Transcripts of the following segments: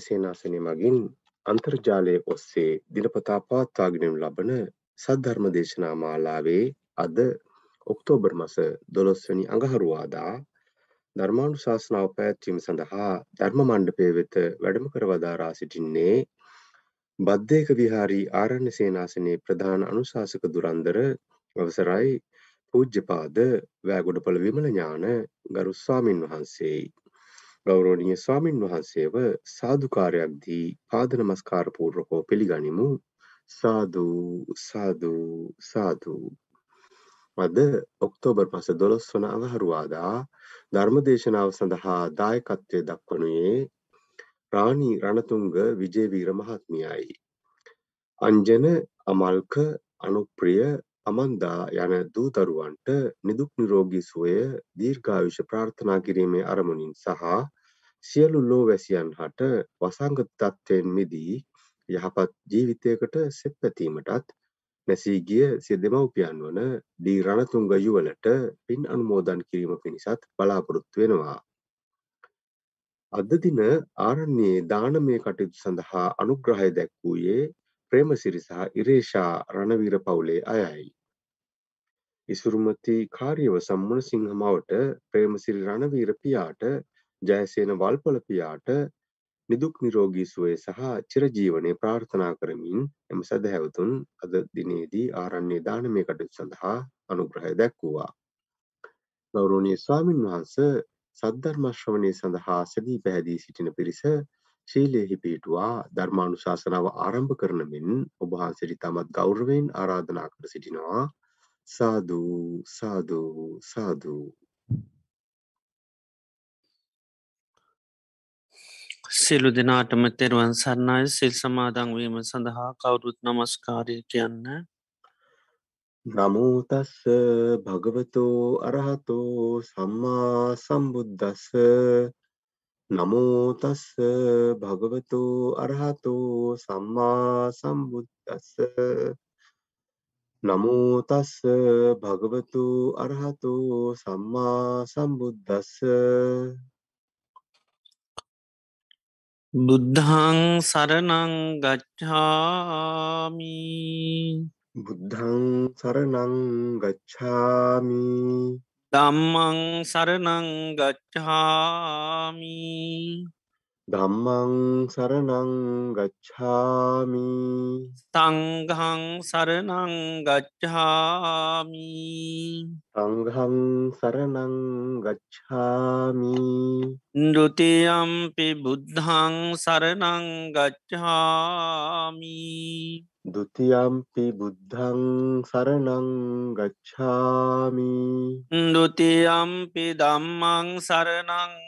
සේනාසනය මගින් අන්තර්ජාලය ඔස්සේ දිනපතා පවත්වාගෙනු ලබන සද්ධර්ම දේශනා මාලාවේ අද ඔක්තෝබර් මස දොළොස්වනි අඟහරුවාදා ධර්මාණු ශාසනාව පැත්වීම සඳහා ධර්ම මණ්ඩපය වෙත වැඩම කරවදාරා සිටින්නේ බද්ධයක විහාරී ආරණ්‍ය සේනාසනයේ ප්‍රධාන අනුශාසක දුරන්දර අවසරයි පූජ්‍යපාද වෑගොඩපළ විමල ඥාන ගරු ස්වාමින් වහන්සේයි. ගෞරෝණීය ස්වාමින් වහන්සේව සාදුකාරයක් දී පාද නමස්කාර පූර්වකව පිළිගනිමු. සාදු සාදු සාදු. අද ඔක්තෝබර් පස දොළොස් වන අඟහරුවාදා ධර්ම දේශනාව සඳහා දායකත්වය දක්වනුයේ රාණී රණතුංග විජේවීර මහත්මියයි. අංජන අමල්ක අනුප්‍රිය අමන්දා යන දූ දරුවන්ට නිදුක් නිරෝගී සුවය දීර්ඝායුෂ ප්‍රාර්ථනා කිරීමේ අරමුණින් සහ සියලු ලෝවැසියන් හට වසංගත තත්ත්වයෙන් මිදී යහපත් ජීවිතයකට සෙත් පැතීමටත් නැසී ගිය සිය දෙමව්පියන් වන ඩී රණතුංග යුවලට පින් අනුමෝදන් කිරීම පිණිසත් බලාපොරොත්තු වෙනවා. අද දින ආරණ්‍යයේ දානමය කටයුතු සඳහා අනුග්‍රහය දැක්වූයේ ප්‍රේමසිරි සහ ඉරේෂා රණවීර පවුලේ අයයි. ඉසුරුමති කාර්යව සම්මුණ සිංහ මවට ප්‍රේමසිරි රණවීර පියාට ජයසේන වල්පොල පියාට නිදුක් නිරෝගී සුවය සහ චිරජීවනය ප්‍රාර්ථනා කරමින් එම සැදැහැවතුන් අද දිනේදී ආරණ්‍ය දානමය කටයුතු සඳහා අනුග්‍රහය දැක්වුවා. ගෞරවනීය ස්වාමින් වහන්ස සද්ධර්මශ්‍රවණය සඳහා සැදී පැහැදී සිටින පිරිස ශීලයෙහි පිහිටුවා ධර්මානුශාසනාව ආරම්භ කරන මෙන් ඔබහන්සට තමත් ගෞරවයෙන් ආරාධනා කර සිටිනවා සාධූ සාධූ සාධූ සිලු දෙනාටම තෙරුවන් සරණය. සිල් සමාදංවීම සඳහා කවුරුත් නමස්කාරය කියන්න. නමෝතස්ස භගවතෝ අරහතෝ සම්මා සම්බුද්ධස්ස නමෝතස්ස භගවතු අරහතු සම්මා සම්බුද්ධස්ස නමෝතස්ස භගවතු අරහතු සම්මා සම්බුද්ධස්ස බුද්ධං සරණං ගච්ඡාමි. බුද්ධං සරණං ගච්ඡාමි. දම්මං සරණං ගච්ඡාමි ධම්මං සරණං ගච්ඡාමි. සංඝං සරණං ගච්ඡාමි. සංඝං සරණං ගච්ඡාමි. දුතියම්පි බුද්ධං සරණං ගච්ඡාමි. දුතියම්පි බුද්ධං සරණං ගච්ඡාමි. දුතියම්පි දම්මං සරණං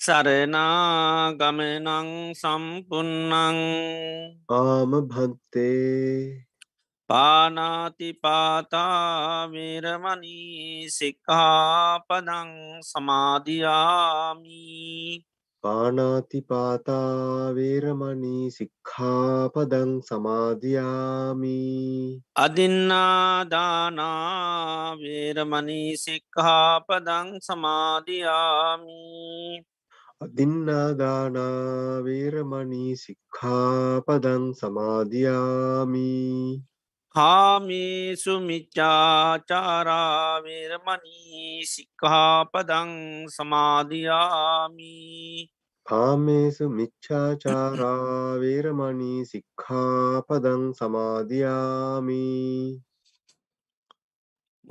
සරනාගමනං සම්පන්නං ආම භන්තේ පානාතිපාතාවේරමනී සික්කාපදං සමාධයාමි පානාතිපාතා වේරමණී සික්ඛාපදං සමාදියාමි අදින්නාදානාවේරමනී සික්ඛාපදං සමාධයාමි අදින්නාදානා වේරමණී සික්ඛාපදං සමාදියාමි. කාමේසු මිච්චාචාරාවේරමනී සික්ඛාපදං සමාධයාමි කාමේසු මිච්ඡාචාරා වේරමණී සික්ඛාපදං සමාදියාමි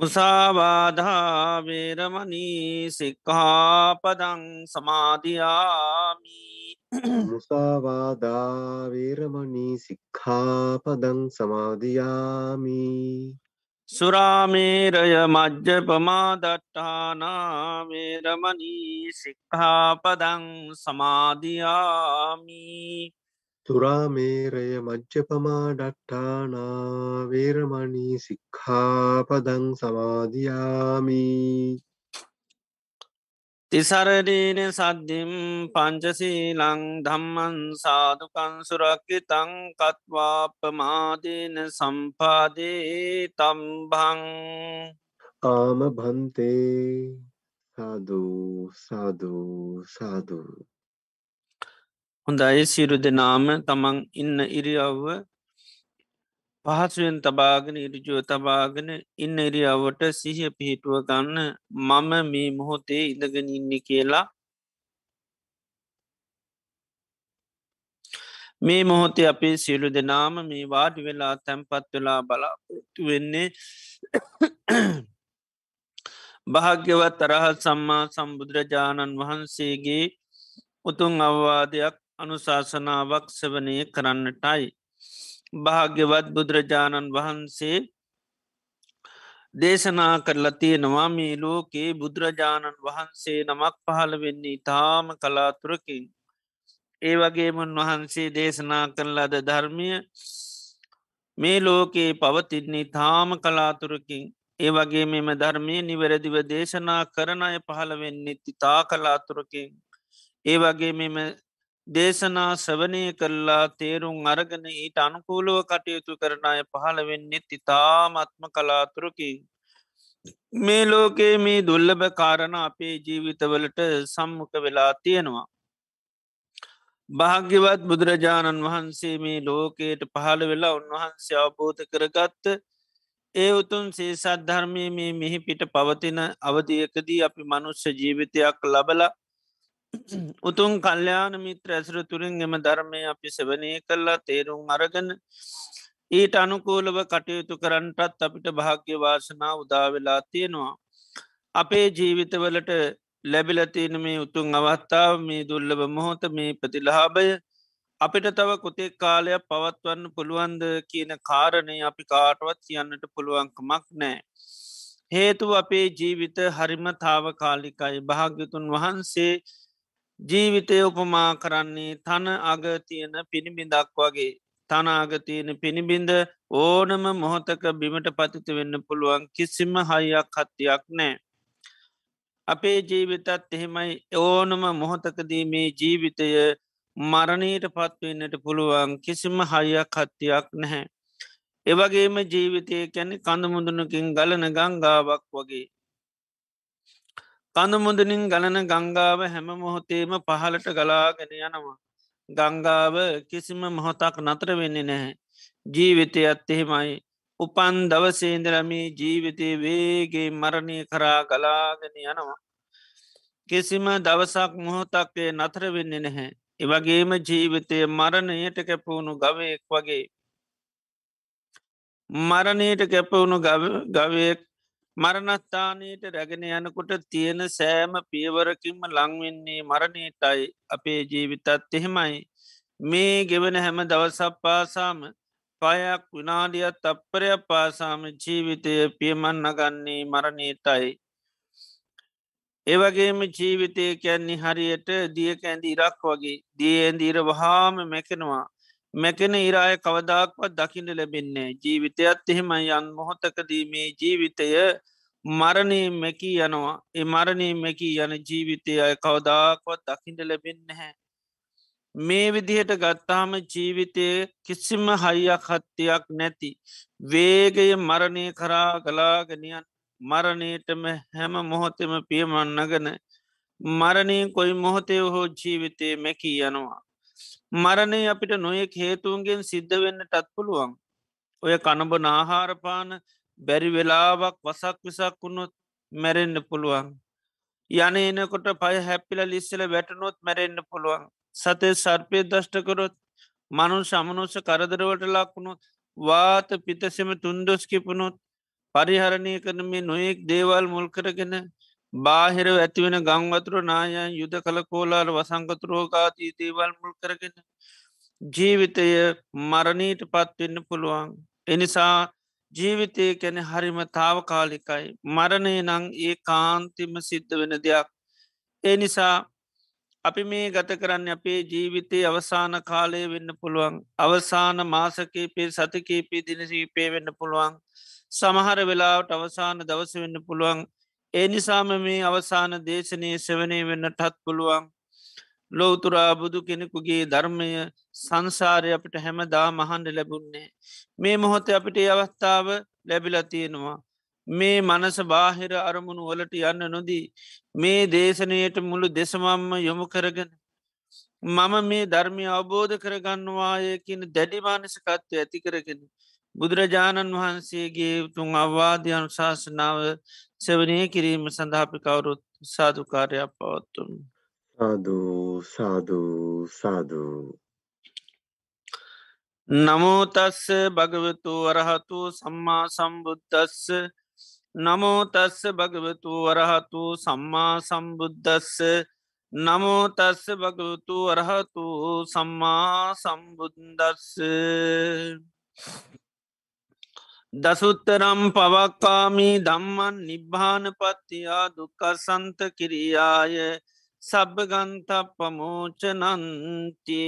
මුසාවාධාවේරමනී සික්කාපදං සමාධයාමි මුසාවාදා වේරමණී සික්ඛාපදං සමාදියාමි. සුරාමේරය මජ්්‍ය පමාදට්ටානාවේරමනී සික්හාපදං සමාධයාමි තුරාමේරය මජ්්‍යපමා ඩට්ටානා වේරමණී සික්ඛාපදං සමාධයාමී තිසරදීන සද්ධිම් පංචසීලං ධම්මන් සාධකන් සුරක්කි තං කත්වාපමාදීන සම්පාදේ තම්බං ආම භන්තේ සාධූ සාධූ සාධූ හොඳයි. සිරු දෙනාම තමන් ඉන්න ඉරියව්ව පහසුවෙන් තබාගෙන ඉරිජුව තබාගෙන ඉන්න ඉරියවට සිහිය පිහිටුව ගන්න මම මේ මොහොතේ ඉඳගෙන ඉන්න කියලා. මේ මොහොතේ අපේ සියලු දෙනාම මේ වාඩි වෙලා තැන්පත් වෙලා බලාපොරොත්තු වෙන්නේ භාග්‍යවත් තරහත් සම්මා සම්බුදුරජාණන් වහන්සේගේ උතුන් අවවාදයක් අනුශාසනාවක් සවනය කරන්නටයි. භාග්‍යවත් බුදුරජාණන් වහන්සේ දේශනා කරලා තියෙනවා මේ ලෝකේ බුදුරජාණන් වහන්සේ නමක් පහළ වෙන්නේ තාම කලාතුරකින්. ඒ වගේම උන්වහන්සේ දේශනා කරලද ධර්මය මේ ලෝකයේ පවතින්නේ තාම කලාතුරකින් ඒ වගේ මෙම ධර්මය නිවැරදිව දේශනා කරන අය පහළ වෙන්නේ තා කලාතුරකින් ඒ වගේ මෙම දේශනා සවනය කරලා තේරුම් අරගෙන ඊට අනුකූලුව කටයුතු කරන අය පහළ වෙන්නේ තිතාමත්ම කලාතුරකි. මේ ලෝකයේ මේ දුල්ලබ කාරණ අපේ ජීවිතවලට සම්මුඛ වෙලා තියෙනවා. භාග්‍යවත් බුදුරජාණන් වහන්සේ මේ ලෝකයට පහළ වෙලා උන්වහන්සේ අවබෝධ කරගත්ත ඒ උතුන් සේ සද්ධර්මය මේ මෙහි පිට පවතින අවධියකදී අපි මනුස්්‍ය ජීවිතයක් ලබලා උතුන් කල්්‍යයාන මිත්‍ර ඇසර තුරින් එම ධර්මය අපි සවනය කරලා තේරුම් අරගන ඊට අනුකූලව කටයුතු කරන්නටත් අපිට භාග්‍ය වාසනා උදාවෙලා තියෙනවා. අපේ ජීවිතවලට ලැබිලතියන මේ උතුන් අවස්ථාව මේ දුල්ලබ මොහොත මේ ප්‍රතිලහාබය අපිට තව කොතෙක් කාලයක් පවත්වන්න පුළුවන්ද කියන කාරණය අපි කාටවත් කියන්නට පුළුවන්කමක් නෑ. හේතු අපේ ජීවිත හරිම තාව කාලිකයි භාග්‍යතුන් වහන්සේ ජීවිතය උපමා කරන්නේ තන අග තියෙන පිණිබිඳක් වගේ තනාග තියෙන පිණිබිඳ ඕනම මොහොතක බිමට පතිත වෙන්න පුළුවන් කිසිම හයියක් හත්තියක් නෑ. අපේ ජීවිතත් එහෙමයි ඕනම මොහොතකදී මේ ජීවිතය මරණීට පත්වන්නට පුළුවන් කිසිම හයියක් හත්තියක් නැහැ. එවගේම ජීවිතය කැනෙ කඳමුදුනකින් ගලන ගංගාවක් වගේ කඳමුදනින් ගලන ගංගාව හැම මොහොතේම පහලට ගලාගෙන යනවා. ගංගාව කිසිම මොහොතක් නතර වෙන්නේ නැහැ. ජීවිතයත් එහෙමයි. උපන් දවසේන්දරමී ජීවිතය වේගේ මරණය කරා ගලාගෙන යනවා. කිසිම දවසක් මොහොතක්ේ නතර වෙන්නේ නැහැ. එවගේම ජීවිතය මරණයට කැපවුණු ගවයෙක් වගේ. මරණයට කැපවුණු ගවයෙක් මරණස්ථානයට රැගෙන යනකොට තියෙන සෑම පියවරකින්ම ලංවෙන්නේ මරණයටයි අපේ ජීවිතත් එහෙමයි. මේ ගෙවන හැම දවසක් පාසාම පයක් විනාඩියත් අපපරයක් පාසාම ජීවිතය පියමන් නගන්නේ මරණයටයි. ඒවගේම ජීවිතය කැන්නේ හරියට දිය කැන්දි ඉරක් වගේ දියඇදීර වහාම මැකෙනවා මැකෙන ඉරාය කවදක්වත් දකිට ලැබෙන්නේ ජීවිතයත් එහෙම යන් මොහොතකදීමේ ජීවිතය මරණය මැකී යනවා. ඒ මරණය මැකී යන ජීවිතය අය කවදාක්වත් දකිට ලැබෙන්න හැ මේ විදිහට ගත්තාම ජීවිතය කිසිම හයියක් හත්තියක් නැති වේගය මරණය කරා ගලාගෙනියන් මරණයටම හැම මොහොතෙම පියමන්නගන මරණය කොයි මොහොතේ හෝ ජීවිතය මැකී යනවා. මරණය අපිට නොයෙක් හේතුන්ගෙන් සිද්ධ වෙන්නටත් පුළුවන්. ඔය කණඹ නාහාරපාන බැරි වෙලාවක් වසක් විසක් වුණොත් මැරෙන්න්න පුළුවන්. යන එනකොට පය හැපිල ලිස්සල වැටනොත් මැරෙන්න්න පුළුවන්. සතේ සර්පය දෂ්ටකොරොත් මනු සමනුස කරදරවට ලක්වුණොත් වාත පිතසෙම තුන්දොස් කිපුණොත් පරිහරණය කරන මේ නොයෙක් දේවල් මුල් කරගෙන බාහිර ඇතිවෙන ගංවතුර නායන් යුද කළ කෝලාල වසංගතුරෝගාතී දේවල් මුල් කරගෙන ජීවිතය මරණීට පත්වෙන්න පුළුවන්. එනිසා ජීවිතය කැන හරිම තාවකාලිකයි මරණය නං ඒ කාන්තිම සිද්ධ වෙන දෙයක්. ඒ නිසා අපි මේ ගත කරන්න අපේ ජීවිතයේ අවසාන කාලය වෙන්න පුළුවන්. අවසාන මාසකේපේ සතිකේපේ දිනසීපේ වෙන්න පුළුවන්. සමහර වෙලාවට අවසාන දවස වෙන්න පුළුවන්. ඒ නිසාම මේ අවසාන දේශනය සවනය වෙන්න ටත් පුළුවන්. ලෝතුරා බුදු කෙනෙකුගේ ධර්මය සංසාරය අපිට හැමදා මහන්ඩ ලැබුන්නේ මේ මොහොත අපිට අවස්ථාව ලැබිලතියෙනවා මේ මනස බාහිර අරමුණු වලට යන්න නොදී මේ දේශනයට මුළු දෙසමම්ම යොමු කරගෙන මම මේ ධර්මය අවබෝධ කරගන්නවායකින දැඩිමානසකත්වය ඇති කරගෙන බුදුරජාණන් වහන්සේගේ තුන් අවවාධ්‍ය අනුශාසනාව සෙවනය කිරීම සඳහපි කවුරුත් සාධකාරයක් පවත්තුන්. සාධූ සාධූ සාධූ නමෝතස්ස භගවතු වරහතු සම්මා සම්බුද්ධස්ස නමෝතස්ස භගවතු වරහතු සම්මා සම්බුද්ධස්ස නමෝතස්ස භගවතු වරහතු සම්මා සම්බුද්දස්ස දසුත්තරම් පවක්කාමී දම්මන් නිබ්භානපත්තියා දුකසන්ත කිරියාය සබ්භගන්ත පමෝචනන්ති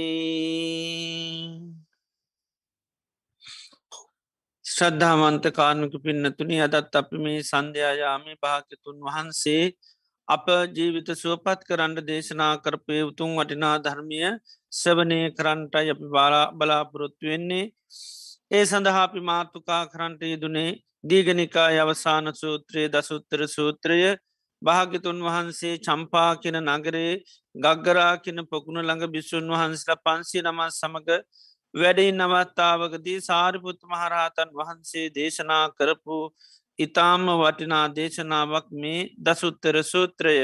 ශ්‍රද්ධාමන්ත කාර්මික පින්නතුනි අදත් අපි මේ සන්ධ්‍යයාමි භාගතුන් වහන්සේ අප ජීවිත සුවපත් කරන්න දේශනා කරපය උතුන් වටිනා ධර්මය සවනය කරන්ටයි අපි බලාපොරොත්තු වෙන්නේ. ඒ සඳහා අපි මාතුකා කරන්ට යෙදුනේ දීගනිකා අවසාන සූත්‍රයේ දසුත්තර සූත්‍රය භාගතුන් වහන්සේ චම්පා කියන නගරේ ගග්ගරා කියන පොකුණ ළඟ බිස්සුන් වහන්සලා පන්සිය නමස් සමඟ වැඩයි නවත්තාවකදී සාරිපුත් මහරහතන් වහන්සේ දේශනා කරපු ඉතාම වටිනා දේශනාවක් මේ දසුත්තර සූත්‍රය.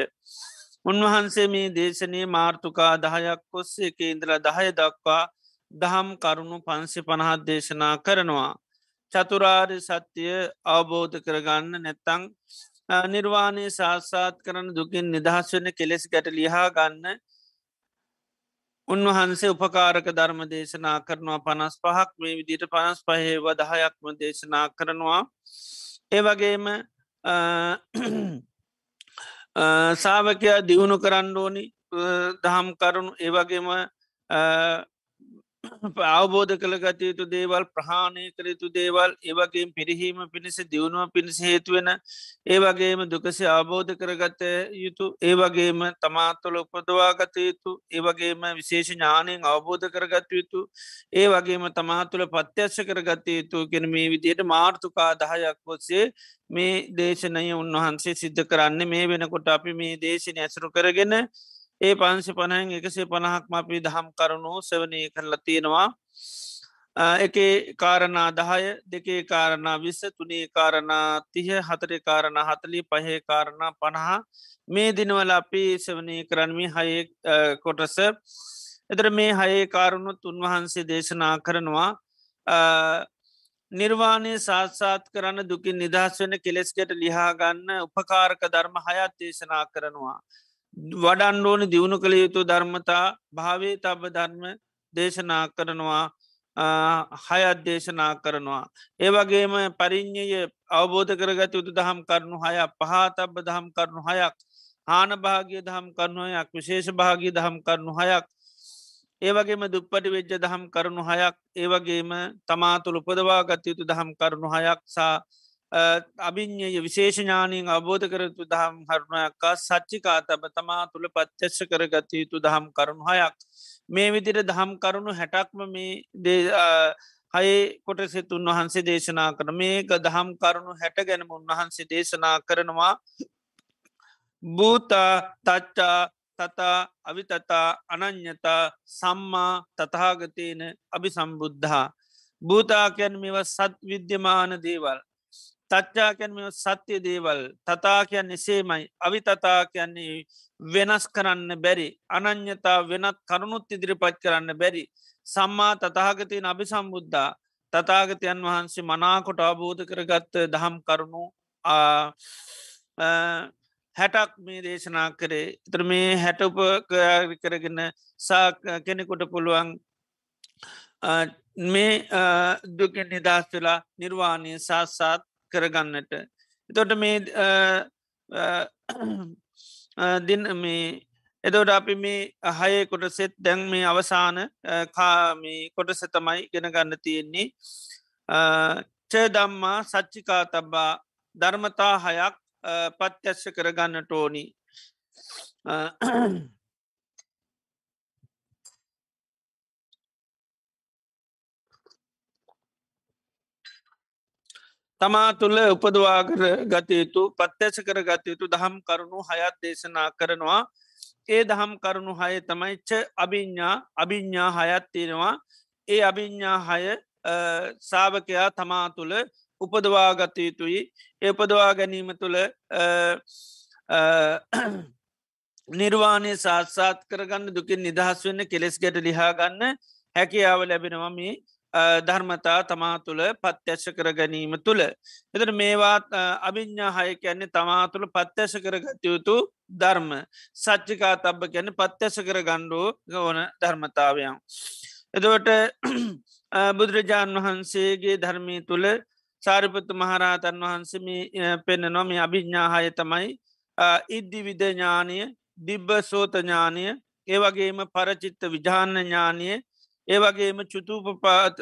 උන්වහන්සේ මේ දේශනය මාර්ථකා දහයක් කොස්සේ කේන්ද්‍ර දහය දක්වා දහම් කරුණු පන්සි පණහත් දේශනා කරනවා. චතුරාර් සත්‍යය අවබෝධ කරගන්න නැත්තං නිර්වාණය සාස්සාත් කරන දුකින් නිදහස් වන කෙලෙස් ගැට ලිහා ගන්න උන්වහන්සේ උපකාරක ධර්ම දේශනා කරනවා පනස් පහක් මේ විදිට පනස් පහේව දහයක්ම දේශනා කරනවා ඒ වගේම සාාවකයා දියුණු කරන්න ඕනි දහම් කරුණු ඒවගේම අවබෝධ කළ ගත යුතු දේවල් ප්‍රහාණය කළ යුතු දේවල් ඒවගේ පිරිහීම පිණිස දියුණුව පිණිස හේතුවෙන ඒවගේම දුකසි අවබෝධ කරගත යුතු ඒවගේම තමාත්තුල උපදවා ගත යුතු ඒවගේම විශේෂ ඥානයෙන් අවබෝධ කරගත යුතු ඒ වගේම තමාතුළ පත්‍යශ්‍ය කරගත යුතු ගෙන මේ විදියට මාර්ථකා දහයක් වොස්සේ මේ දේශනය උන්වහන්සේ සිද්ධ කරන්න. මේ වෙනකොට අපි මේ දේශන ඇසරු කරගෙන ඒ පන්සි පණහැන් එකසේ පණහක්ම අපි දහම් කරුණු සවනය කරලා තියෙනවා. එක කාරණා දහය දෙකේ කාරණා විස්ස තුනේ කාරණා තිහ හතරේ කාරණා හතලි පහේ කාරණා පණහා. මේ දිනවල අපි සවනය කරන්මි හය කොටස. එතර මේ හයේ කාරුණුත් උන්වහන්සේ දේශනා කරනවා නිර්වාණය සාත්සාත් කරන්න දුකින් නිදහස් වෙන කෙලෙස්කට ලිහාගන්න උපකාරක ධර්ම හයත් දේශනා කරනවා. වඩන්ඩෝනි දියුණු කළ යුතු ධර්මතා භාවේ තබ ධර්ම දේශනා කරනවා හයත් දේශනා කරනවා. ඒවගේම පරිින්්ඥය අවබෝධ කරගත යුතු දහම් කරනු හයක් පහතබ දහම් කරනු හයක් හාන භාගිය දහම් කරනුවයක් විශේෂ භාගී දහම් කරනු හයක් ඒවගේම දුප්පටි වෙච්ජ දහම් කරුණු හයක් ඒවගේම තමාතුළ උපදවා ගත යුතු දහම් කරුණු හයක් සා අභිං්ඥය විශේෂඥානීන් අවබෝධ කරතු දහම් හරුණයක්කා සච්චිකා තබ තමා තුළ පච්චස්්‍ය කරගත යුතු දහම් කරුණු හයක්. මේ විදිර දහම් කරුණු හැටක්ම මේ හයේ කොටසෙත් උන්වහන්සේ දේශනා කර මේක දහම් කරුණු හැට ගැනම උන්වහන්සේ දේශනා කරනවා. භූතා තච්චා තතා අවිතතා අනං්‍යතා සම්මා තතහාගතයන අභි සම්බුද්ධහා භූතාකයන් මෙව සත් විද්‍යමාන දේවල්. තච්චා කැන්ම සත්‍යය දේවල්. තතා කියන්න එසේමයි අවි තතා කියන්නේ වෙනස් කරන්න බැරි. අනං්‍යතා වෙනත් කරුණුත් ඉදිරිපත් කරන්න බැරි. සම්මා තතාගතයෙන් අභි සම්බුද්ධා තතාගතයන් වහන්සේ මනාකොට අබෝධ කරගත්ත දහම් කරුණු හැටක් මේ දේශනා කරේ. ඉතර මේ හැටඋප කරගෙන සා කෙනෙකුට පුළුවන් මේ දුකෙන් නිදස් වෙලා නිර්වාණය සාස්සාත් කරගන්නට. එතොට මේ දින මේ එදෝට අපි මේ අහයේ කොට සෙත් දැන් මේ අවසාන කාමී කොට සතමයි ගෙන ගන්න තියෙන්නේ. චදම්මා සච්චිකා තබ්බා ධර්මතා හයක් පත්‍යශ්‍ය කරගන්න ටෝනි තමා තුළ උපදවාගර ගතයුතු පත්්‍යස කර ගතයුතු දහම් කරුණු හයත් දේශනා කරනවා. ඒ දහම් කරුණු හය තමයිච්ච අභිඤ්ඥා අභිඤ්ඥා හයත් තියෙනවා. ඒ අභිඤ්ඥා හය සාාවකයා තමා තුළ උපදවා ගතයුතුයි ඒ උපදවා ගැනීම තුළ නිර්වාණය සාත්සාත් කරගන්න දුකින් නිදහස් වෙන්න කෙලෙස් ගැට ලිහාගන්න හැකියාව ලැබෙනවා මේ ධර්මතා තමා තුළ පත්‍යශ කර ගැනීම තුළ. එතට මේවාත් අභිඤ්ඥා හය කියන්නේ තමා තුළ පත්‍යශ කරගතයුතු ධර්ම සච්චිකා තබ්බ ගැන පත්‍යශ කර ගණ්ඩුව ඕන ධර්මතාවයන්. එදවට බුදුරජාණන් වහන්සේගේ ධර්මී තුළ සාරිපත්තු මහරහතන් වහන්සේම පෙන්න නොම අභිඤ්ඥාහය තමයි ඉද්දි විදඥානය දිබ්බ සෝතඥානය ඒවගේම පරචිත්ත විජාන්න ඥානය ඒවගේම චුතුපපාත්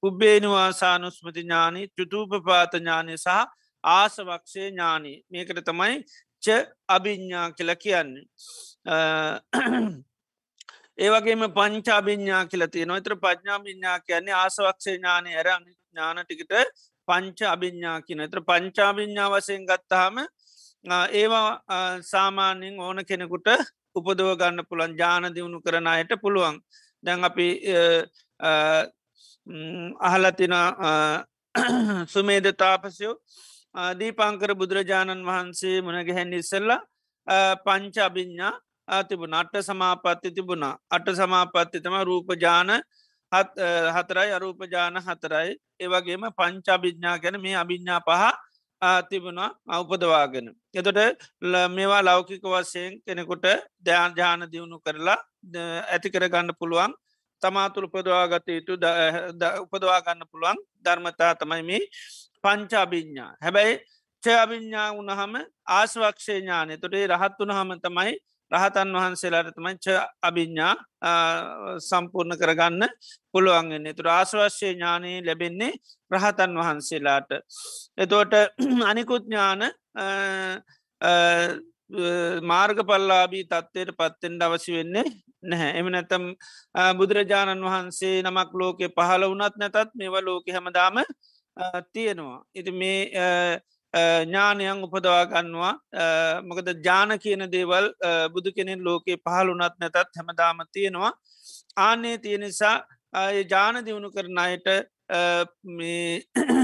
පුබ්බේනිවාසානුස්මති ඥානී චුතුපපාත ඥානය සහ ආසවක්ෂය ඥානී. මේකට තමයි ච අභිඤ්ඥා කියල කියන්නේ. ඒවගේම පංචාභිඤ්ඥා කියලති නොතර පඥාභිඤ්ඥා කියන්නේ ආසවක්ෂය ඥානය ඇර ඥානටිකට පංච අභිඤ්ඥා කියන තර පංචාභිඤ්ඥා වසයෙන් ගත්තාම ඒවා සාමාන්‍යෙන් ඕන කෙනෙකුට උපදව ගන්න පුළන් ජාන දියුණු කරන අයට පුළුවන්. දැන් අපි අහලතින සුමේද තාපසයෝ දීපංකර බුදුරජාණන් වහන්සේ මනග හැඩි ඉස්සල්ල පංච අභිඤ්ඥා තිබුණ. අට සමාපත්ති තිබුණා. අට සමාපත්ති තම රූපජාන හතරයි අරූපජාන හතරයි. ඒවගේම පංචාභිඥා ගැන මේ අභිඤ්ඥා පහ තිබුණා අවපදවාගෙන. එතොට මේවා ලෞකික වශයෙන් කෙනෙකුට ධ්‍යාන ජාන දියුණු කරලා ඇති කර ගන්න පුළුවන් තමාතුළ උපදවාගත යුතු උපදවා ගන්න පුළුවන් ධර්මතා තමයි මේ පංචාභිඤ්ඥා හැබැයි චයාභිඤ්ඥා වුණහම ආශවක්ෂය ඥානය. තොටේ රහත් වුණ හම තමයි රහතන් වහන්සේලාට තමයි ච අභිඤ්ඥා සම්පූර්ණ කරගන්න පුළුවන්ගන්නේ තුර ආශවශ්‍ය ඥානී ලැබෙන්නේ රහතන් වහන්සේලාට. එතෝට අනිකුත් ඥාන මාර්ග පල්ලාබී තත්වයට පත්තෙන්ට අවසි වෙන්නේ නැහැ එම නැතම් බුදුරජාණන් වහන්සේ නමක් ලෝකෙ පහල වනත් නැතත් මෙව ලෝක හැමදාම තියෙනවා. ඉති මේ ඥානයන් උපදවා ගන්නවා. මොකද ජාන කියන දේවල් බුදු කෙනෙන් ලෝකේ පහළුනත් නැතත් හැමදාම තියෙනවා. ආනේ තියෙන නිසා ජාන දියුණු කරන අයට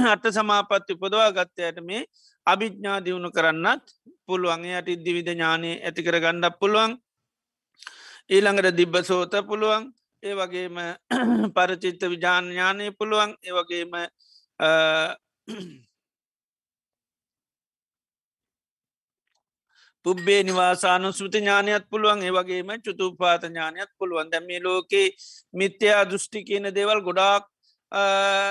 අට සමාපත්ති උපදවා ගත්තයට මේ අභිජ්ඥා දියුණු කරන්නත් පුළුවන්. යට ඉද්දිවිධ ඥානය ඇති කර ගණ්ඩක් පුළුවන්. ඊළඟට දිබ්බ සෝත පුළුවන්. ඒ වගේම පරචිත්ත විජානඥානය පුළුවන්. ඒවගේම පුබ්බේ නිවාසානු සෘති ඥානයක් පුළුවන් ඒවගේම චුතුපාත ඥානයක් පුළුවන්. දැම මේ ලෝකේ මිත්‍යයා දෘෂ්ටි කියන දේවල් ගොඩාක්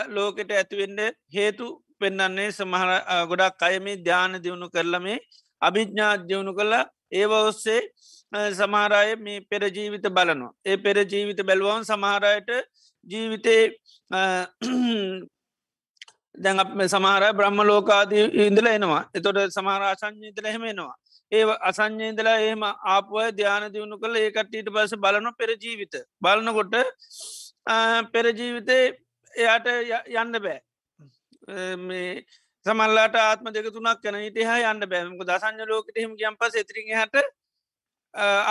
ලෝකෙට ඇතිවෙන්ඩ හේතු පෙන්න්නන්නේ සමහර ගොඩක් අයමේ ධ්‍යාන දියුණු කරලමේ අභිජ්ඥා දියුණු කලා ඒව ඔස්සේ සමහරය මේ පෙරජීවිත බලනවා. ඒ පෙරජීවිත බැලුවන් සමහරයට ජීවිතේ දැන් අප සමහර බ්‍රහ්ම ලෝකාදී ඉඳල එනවා. එතොට සමහර අසං්ඥීතල හෙමෙනවා ඒ අසං්ඥේදලා එහෙම ආපුය ධ්‍යාන දියුණු කළ ඒකට්ටීට පස බලන පෙරජීවිත බලනකොට පෙරජීවිතේ එයාට යන්න බෑ. මේ සමල්ලාට ආත්ම දෙක තුනක් කන හිට හ යන්න බෑමක දසංජ ලෝකට හිම ගම් පස එත්‍රිය හට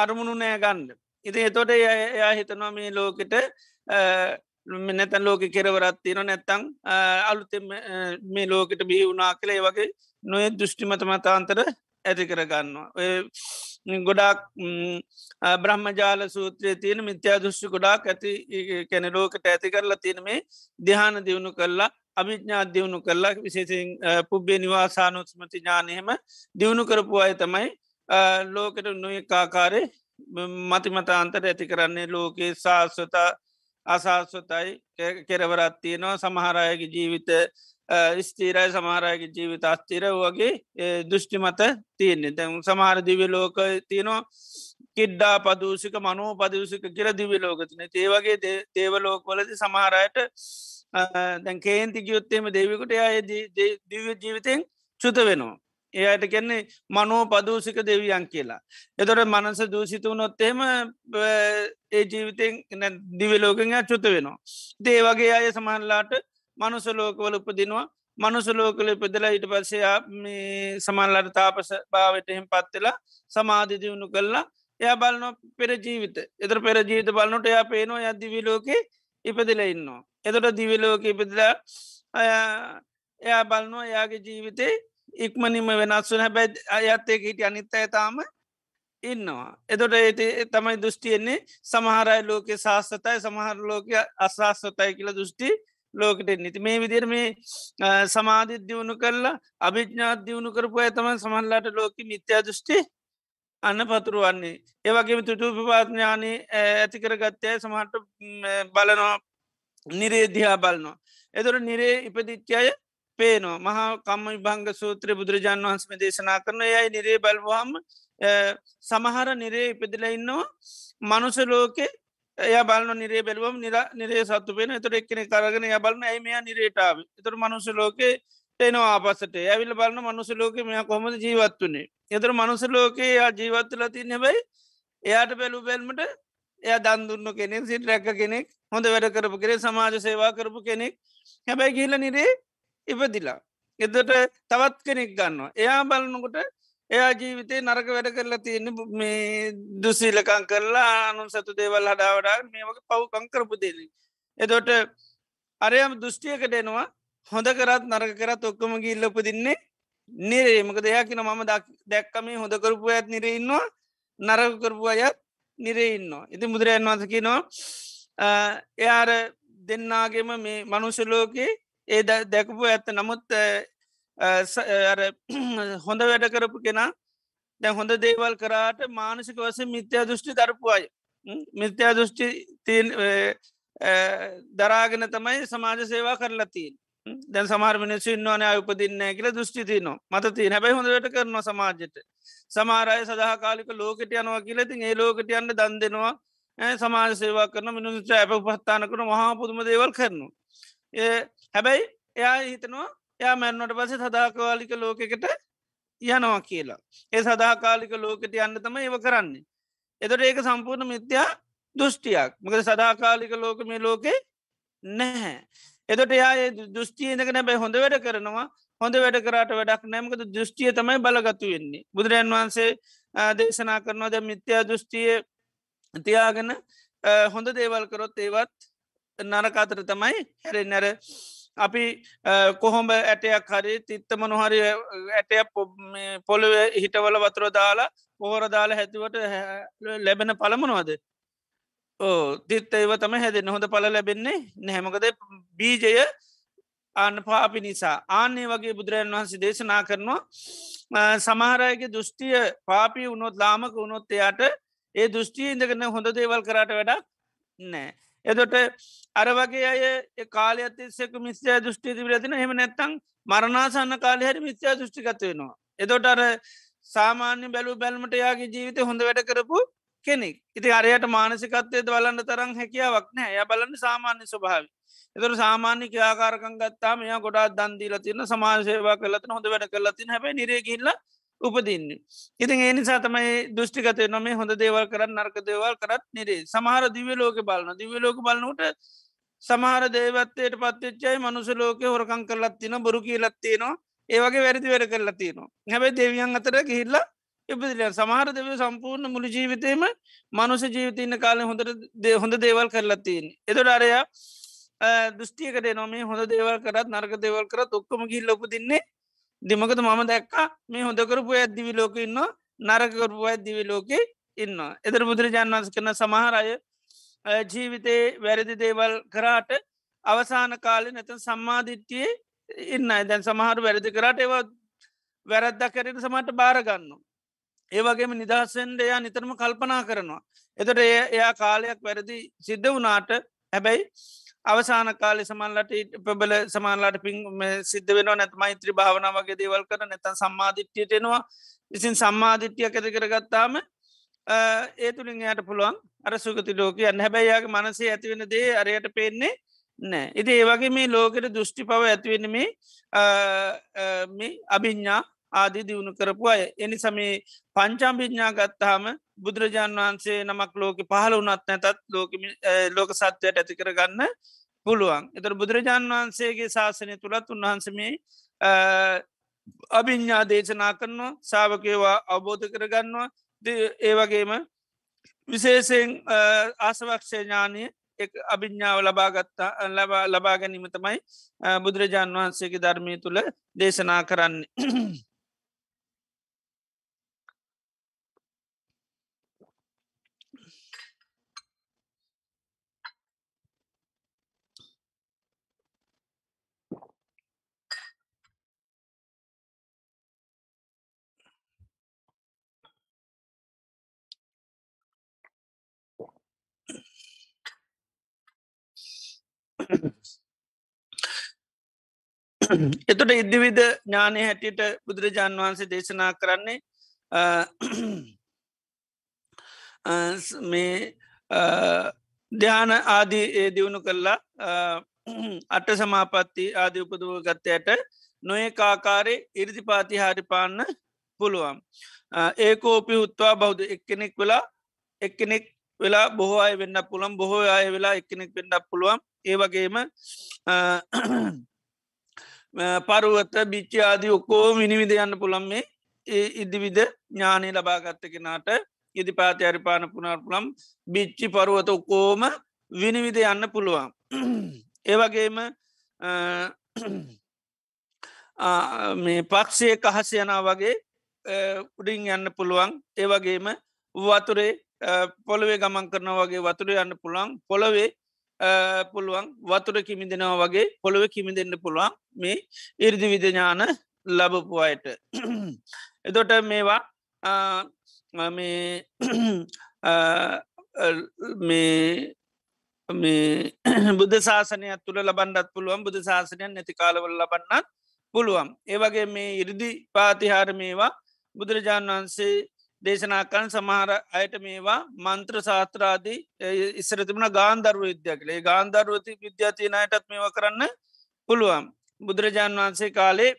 අරමුණු නෑ ගන්න. ඉති එතොට එයා හිතනවා මේ ලෝකට නැතැන් ලෝක කෙරවරත් තියෙන නැත්තං අලුත මේ ලෝකට බිහි වුනා කළේ වගේ නොය දෘෂ්ටිමත මතාන්තර ඇති කරගන්නවා. ගොඩාක් බ්‍රහ්මජාල සූත්‍රය තියෙන මිත්‍යා දෘෂ්ටි ගොඩාක් ඇති කැන ලෝකට ඇති කරලා තියෙන මේ දිහාන දියුණු කරලා අභිඥා දියුණු කරලා විශේසින් පුබ්බේ නිවාසානුත්මති ඥානයහෙම දියුණු කරපු අය තමයි ලෝකට නොයකාකාරය මතිමත අන්තර ඇති කරන්නේ ලෝකයේ ශාස්වතා අසාස්වතයි කෙරවරත් තියෙනවා සමහරයගේ ජීවිත ස්තීරයි සමහරයගේ ජීවිත අස්තිර වගේ දෘෂ්ටි මත තියන්නේ තැන් සමහර දිවි ලෝක තියනවා කිඩ්ඩා පදූසික මනෝ පදූසික කියර දිවි ලෝකතින ඒවගේ දේවලෝක වලද සමහරයට දැන් කේන්ති ගයුත්තේම දෙවිකුට අය දිව ජීවිතයෙන් චුත වෙනවා ඒයට කෙන්නේ මනෝ පදූසික දෙවියන් කියලා. එතොට මනස දූසිතුනොත්තෙම ඒ ජීවිතෙන් දිවිලෝකෙන් චුත වෙනවා. දේ වගේ අය සමහන්ලාට මනුසලෝකවල උපදිනවා මනුසලෝකල ඉපදලා ඊට පස්සයා සමන්ලට තාපස භාවට එහෙම පත්වෙලා සමාධි දියුණු කල්ලා එයා බලන්නො පෙර ජීවිත එතර පෙර ජීවිත බලන්නට එයා පේනවා ය දිවිලෝකේ ඉපදිල ඉන්නවා. එතොට දිවිලෝක ඉපදිලා එයා බලනවා එයාගේ ජීවිතේ ඉක්මනිම වෙනස් වන හැබැයි අයත්තයක හිට අනිත් ඇතාම ඉන්නවා. එතොට ඒ තමයි දෘෂ්ටියෙන්නේ සමහරයි ලෝක ශාස්තතයි සමහර ලෝක අශාස්වතයි කියල දෘෂ්ටි ලෝකට නිති මේ විදිර මේ සමාධිත් දියුණු කරලා අභිඥාත් දියුණු කරපු ඇතම සමහල්ලාට ලෝක මිත්‍යා දෘෂ්ටි අන්න පතුරුවන්නේ. ඒවගේම තුටුපපාඥානය ඇති කරගත්තය සමහට බලනවා. නිරේදිහා බලනවා. එදොට නිරේ ඉපදිච්චාය පේනවා. මහා කම්ම භංග සූත්‍ර බුදුරජාන් වහන්සම දේශනා කරන යයි නිරේ බලවාම සමහර නිරේ ඉපදිල ඉන්නවා. මනුස ලෝකෙ එය බලන නිරේ බැලවම් නිර නිරේ සත්තු පෙන තුර එක්කෙන කරගෙන ය බලන ඇමයා නිරේටාව එතුර මනුස ලෝකේ එනවා ආපසට ඇවිල් බලන්න මනුස ලෝක මෙයා කොමද ජීවත්වනේ එතර මනුස ලෝකයේ යා ජීවත්තුල තින්න හැබයි එයාට බැලු බැල්මට එය දන්දුන්න කෙනෙක් සිට රැක්ක කෙනෙක් හොඳ වැඩ කරපු කෙරේ සමාජ සේවා කරපු කෙනෙක් හැබැයි ගිල්ල නිරේ ඉපදිලා. එදට තවත් කෙනෙක් ගන්නවා. එයා බලනකොට එයා ජීවිතේ නරක වැඩ කරලා තියෙන මේ දුසීලකං කරලා අනුන් සතු දේවල් හඩාවඩා මේ වගේ පව් කංකරපු දෙන. එදොට අරයම දෘෂ්ටියකට එනවා හොඳ කරත් නරක කරත් ඔක්කම ගිල්ලපු දින්නේ නිරේ මක දෙයකින මම දැක්කම හොඳ කරපු ඇත් නිරඉන්නවා නරක කරපු අයත් නිරෙඉන්නවා. ඉති මුදුරයන් වන්සකිනවා එයාර දෙන්නාගේම මේ මනුෂලෝකයේ ඒ දැකපු ඇත්ත නමුත් හොඳ වැඩ කරපු කෙනා දැ හොඳ දේවල් කරාට මානසික වස මිත්‍යා දෘෂ්ටි දරපු අය. මිත්‍යා දෘෂ්ටි දරාගෙන තමයි සමාජ සේවා කරලා තිීන් දැන් සමාර මිනිස්සු ඉන්නවන උපදින්න කියල දෘෂ්ටි තියනවා. මත තිය හැබයි හොඳට කරනවා සමාජයට සමාරය සඳහ කාලික ලෝකට යනවා කියලති ඒ ලෝකට යන්න දන් දෙනවා. සමාජ සේවා කරන මිනිසු ඇප පත්තාන කරන මහා පුදුම දේවල් කරනවා. හැබැයි එයා හිතනවා එයා මැන්නට පස සදාකාලික ලෝකෙකට යනවා කියලා. ඒ සදාකාලික ලෝකට යන්න තම ඒව කරන්නේ. එතට ඒක සම්පූර්ණ මිත්‍යා දෘෂ්ටියක් මකද සදාකාලික ලෝක මේ ලෝකේ නැහැ. එතට එයා දෘෂ්ටියනක නැබැයි හොඳ වැඩ කරනවා හොඳ වැඩ කරට වැඩක් නෑමකද දෘෂ්ටිය තමයි බලගතු වෙන්නේ. බුදුරජන් වහන්සේ දේශනා කරනවා ද මිත්‍යා දෘෂ්ටිය තියාගෙන හොඳ දේවල් කරොත් ඒවත් නරකාතර තමයි හැරෙ නැර අපි කොහොම ඇටයක් හරි තිත්තම නොහරි ඇටය පොළොව හිටවල වතුර දාලා පෝර දාලා හැතිවට ලැබෙන පළමනවාද ඕ තිත්ත ඒව තම හැදෙන හොඳ පල ලැබෙන්නේ නැහැමකද බීජය අන්න පාපි නිසා. ආන්නේ වගේ බුදුරජන් වහන්සේ දේශනා කරනවා. සමහරයගේ දෘෂ්ටිය පාපී වුණොත් ලාමක වුණොත් එයාට ඒ දෘෂ්ටිය ඉඳගන්න හොඳ දේවල් කරට වැඩක් නෑ එදොට අර වගේ අය කාලයක්තිස්සක මිස්්‍යා දෘෂ්ටි තිබරතින හෙම නැත්තං මරණාසන්න කාලය හරි මිස්්‍යා දෘෂ්ටිකත වෙනවා. එදොට අර සාමාන්‍ය බැලු බැල්මට යාගේ ජීවිත හොඳ වැඩ කරපු කෙනෙක්. ඉති අරයට මානසිකත්වය බලන්න තරම් හැකියාවක් නෑ ය බලන්න සාමාන්‍ය ස්වභාව. එතුර සාමාන්‍ය ක්‍යාකාරකන් ගත්තාම එයා ගොඩා දන්දීල තියන්න සමාජසේවා කලතින හොඳ වැඩ කරලතින හැබ නිරේගිල්ලා උපදින්නේ. ඉතින් ඒ නිසා තමයි දෘෂ්ටිකතය නොමේ හොඳ දේවල් කරන්න නර්ක දේවල් කරත් නිරේ. සමහර දිවලෝක බලන දිවලෝක බලනට සමහර දේවත්තයට පත්තිච්චයි මනුස ලෝක හොරකං කරලත්තින බොරු කියලත්තිනවා ඒවගේ වැරදි වැඩ කරලතිනවා හැබැයි දෙවියන් අතර ගිහිල්ලා ඉපදිල. සමහර දෙව සම්පූර්ණ මුළි ජීවිතයම මනුස ජීවිතයන්න කාල හොඳට හොඳ දේවල් කරලත්තින් එතොට අරයා දෘෂ්ටියකට නොමේ හොඳ දේවල් කරත් නරක දේවල් කරත් ඔක්කොම ගිල් ලොප දින්නේ දෙමකද මම දැක්කා. මේ හොඳ කරපු ඇත්දිවි ලෝක ඉන්න නරකකරපු ඇත්දිවි ලෝකෙ ඉන්න එදර බුදුරජාන් වන්ස කරන සමහරය ජීවිතේ වැරදි දේවල් කරාට අවසාන කාලෙ නැත සම්මාධිට්ටියේ ඉන්න දැන් සමහර වැරදි කරට ඒවා වැරද්දක් කරට සමට බාරගන්න. ඒවගේම නිදහස්සෙන්ට එයා නිතරම කල්පනා කරනවා. එතට එයා කාලයක් වැරදි සිද්ධ වනාට හැබැයි අවසාන කාලෙ සමන්ලට පබල සමාන්ලාට පින් සිද්ධ වෙන නැත් මෛත්‍රී භාවන වගේ දේවල් කර නැතන් සම්මාධිට්්‍යයට එනවා ඉසින් සම්මාධිට්්‍යය ඇති කරගත්තාම ඒ තුළින් යට පුළුවන් අර සුගති ලෝක අන්න හැබැයියාගේ මනසේ ඇතිවෙන දේ අරයට පේන්නේ නෑ ඉති ඒවගේ මේ ලෝකට දෘෂ්ටි පව ඇතිවෙන මේ මේ අභිඤ්ඥා ආදී දියුණු කරපු අය. එනි සමේ පංචාභිඥා ගත්තාම බුදුරජාණන් වහන්සේ නමක් ලෝක පහල වනත් නැතත් ලෝක ලෝක සත්වයට ඇති කරගන්න පුළුවන්. එතර බුදුරජාණන් වහන්සේගේ ශාසනය තුළත් උන්වහන්සමේ අභිඤ්ඥා දේශනා කරනවා සාාවකයවා අවබෝධ කරගන්නවා ඒවගේම විශේෂයෙන් ආසවක්ෂය ඥානය අභිඤ්ඥාව ලබාගත්තා ලබා ලබා ගැනීම තමයි බුදුරජාණන් වහන්සේගේ ධර්මය තුළ දේශනා කරන්නේ. එතොට ඉදිවිද ඥානය හැටියට බුදුරජාණන් වහන්සේ දේශනා කරන්නේ මේ ධ්‍යාන ආදී ඒ දියුණු කරලා අට සමාපත්ති ආදී උපදුව ගත්තයට නොඒ කාකාරේ ඉරිදි පාතිහාරි පාන්න පුළුවන්. ඒකෝපි උත්වා බෞද්ධ එක්කෙනෙක් වෙලා එක්කෙනෙක් වෙලා බොහෝ අය වෙන්න පුළන් බොහෝ අය වෙලා එක්කෙනෙක් වෙන්නක් පුළුවන්. ඒ වගේම පරුවත බිච්චි ආදී ඔක්කෝ විනිවිද යන්න පුළන් මේ ඒ ඉදිවිද ඥානය ලබාගත්ත කෙනාට. ඉදි පාති අරිපාන පුුණර් පුළම් බිච්චි පරුවත ඔක්කෝම විනිවිද යන්න පුළුවන්. ඒවගේම මේ පක්ෂය කහස යනා වගේ උඩින් යන්න පුළුවන්. ඒවගේම වතුරේ පොළොවේ ගමන් කරන වගේ වතුර යන්න පුළුවන්. පොළොවේ පුළුවන් වතුර කිමිදෙනවා වගේ පොළොව කිමිදෙන්න්න පුළුවන් මේ ඉරිදි විදඥාන ලබපු අයට. එතොට මේවා මේ මේ මේ බුද්ධ ශාසනයක් තුළ ලබන්ඩත් පුළුවන් බුදු ශාසනයක් නැති කාලවල ලබන්නත් පුළුවන්. ඒවගේ මේ ඉරිදි පාතිහාර මේවා බුදුරජාණන් වහන්සේ දේශනාකන් සමහර අයට මේවා මන්ත්‍ර සාත්‍රාදී ඉස්සර තිබුණ ගාන්ධර්ව විද්‍යා කළේ ගාන්ධර්වති විද්‍යාතිනයටත් මේව කරන්න පුළුවන්. බුදුරජාණන් වහන්සේ කාලේ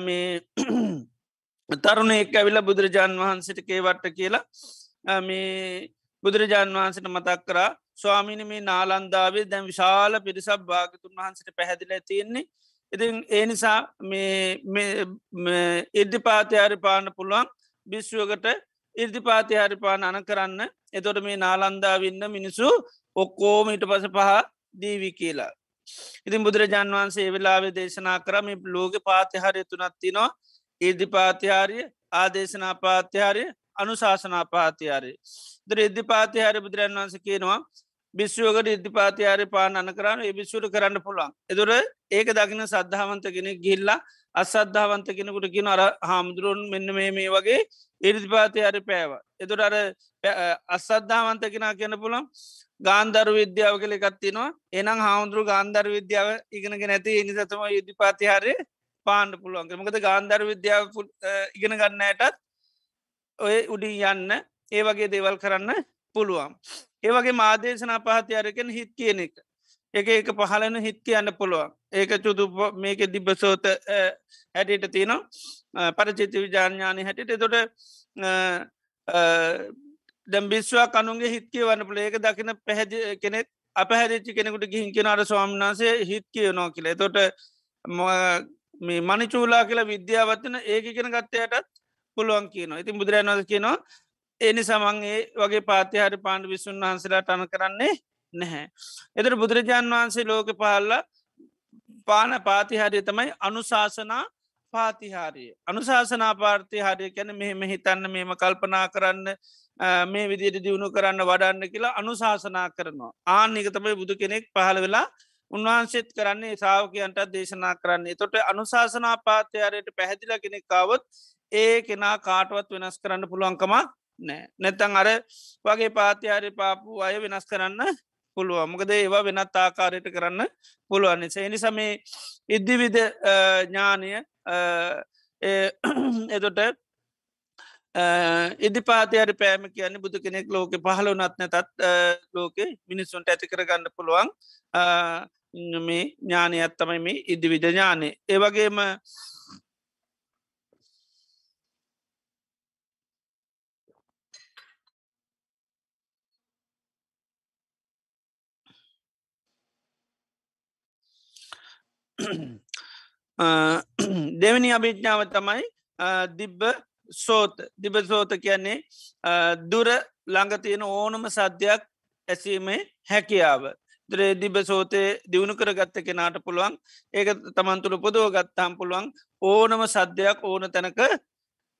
මේ තරුණ එක් ඇවිල බුදුරජාණන් වහන්සට කේවට්ට කියලා මේ බුදුරජාණන් වහන්සට මතක් කරා ස්වාමිනි මේ නාලන්දාවේ දැන් විශාල පිරිසක් භාගතුන් වහන්සට පැහැදිල තියෙන්නේ. ඉතින් ඒ නිසා මේ ඉද්ධි පාතියාරි පාන්න පුළුවන්. බිශ්ුවකට ඉර්දිපාති හරිපාන අන කරන්න එතොට මේ නාලන්දාවන්න මිනිසු ඔක්කෝම ඉට පස පහ දීවි කියලා. ඉතින් බුදුරජාන් වහන්සේ වෙලාවේ දේශනා කරම ලෝක පාතිහාරය තුනත්තිනවා ඉර්දි පාතිහාරිය ආදේශනා පාතිහාරය අනුශාසනා පාතියාරය. ද ඉද්ධි පාතිහාරය බුදුරන් වන්ස කියනවා බිශ්වකට ඉද්ධිපාතියාරය පාන අන කරන්න ඒ බිශ්වට කරන්න පුළන්. එදුර ඒක දකින සද්ධාවන්ත කෙනෙක් ගිල්ලා අසද්ධාවන්ත කෙනෙකුට කියෙන අර හාමුදුරුවන් මෙන්න මේ මේ වගේ ඉරිදිපාතය අරි පෑව. එතුට අර අසද්ධාවන්ත කෙනා කියන පුළම් ගාන්ධර විද්‍යාව කළ එකත්තිනවා එනම් හාමුදුරු ගාන්ධර් විද්‍යාව ඉගෙනගෙන ඇති එනිසතම යුද්ධපාතිහාරය පාණ්ඩ පුළුවන් මකද ගාන්ධර් විද්‍යාව ඉගෙන ගන්නයටත් ඔය උඩින් යන්න ඒ වගේ දේවල් කරන්න පුළුවන්. ඒවගේ මාදේශනා පහතියාරකෙන් හිත් කියන එක. එක එක පහලන හිත් කියන්න පුළුවන්. ඒක චුතු මේක දිබ්බසෝත හැටියට තියනවා. පරචිත විජාඥානය හැටිට තොට දැම් බිස්වා කනුන්ගේ හිත්කය වන්න පුළ ඒක දකින පැහැදි කෙනෙක් අපහැදිච්චි කෙනෙකුට ගිහින් කෙනට ස්වාම්නාසේ හිත් කියනවා කියල. තොට මේ මනිචූලා කියලා විද්‍යාවත්වන ඒක කෙන ගත්තයටත් පුළුවන් කියනවා. ඉතින් බුදුරන් වද කියනවා එනි සමන්ගේ වගේ පාතිහරි පාණ්ඩ විසුන් වහන්සලා අන කරන්නේ නැහැ. එතර බුදුරජාන් වහන්සේ ලෝක පහල්ල පාන පාතිහාරය තමයි අනුශාසනා පාතිහාරය. අනුශාසනා පාර්ථය හරය කැන මෙහෙම හිතන්න මෙම කල්පනා කරන්න මේ විදියට දියුණු කරන්න වඩන්න කියලා අනුශාසනා කරනවා. ආනික තමයි බුදු කෙනෙක් පහළ වෙලා උන්වහන්සේත් කරන්නේ සාාවකයන්ට දේශනා කරන්නේ. තොට අනුශාසනා පාත්‍යයාරයට පැහැදිල කෙනෙක්කාවොත් ඒ කෙනා කාටවත් වෙනස් කරන්න පුළුවන්කමක් නෑ නැත්තං අර වගේ පාතියාරය පාපු අය වෙනස් කරන්න පුළුව මොකද ඒවා වෙනත් ආකාරයට කරන්න පුළුවන් සේනි සමේ ඉද්දිවිද ඥානය එතොට ඉදි පාතියට පෑම කියන්න බුදු කෙනෙක් ලෝක පහල වනත්න තත් ලෝකෙ මිනිස්සුන්ට ඇති කරගන්න පුළුවන් මේ ඥානය අත්තමයි මේ ඉදිවිද ඥානය. ඒවගේම දෙවනි අභිජ්ඥාව තමයි දිබ්බ සෝත. දිබ සෝත කියන්නේ දුර ළඟතියෙන ඕනම සද්‍යයක් ඇසීමේ හැකියාව. දරේ දිබ සෝතය දියුණු කර ගත්ත කෙනාට පුළුවන් ඒක තමන්තුළ පොදුව ගත්තාම් පුළුවන් ඕනම සද්‍යයක් ඕන තැනක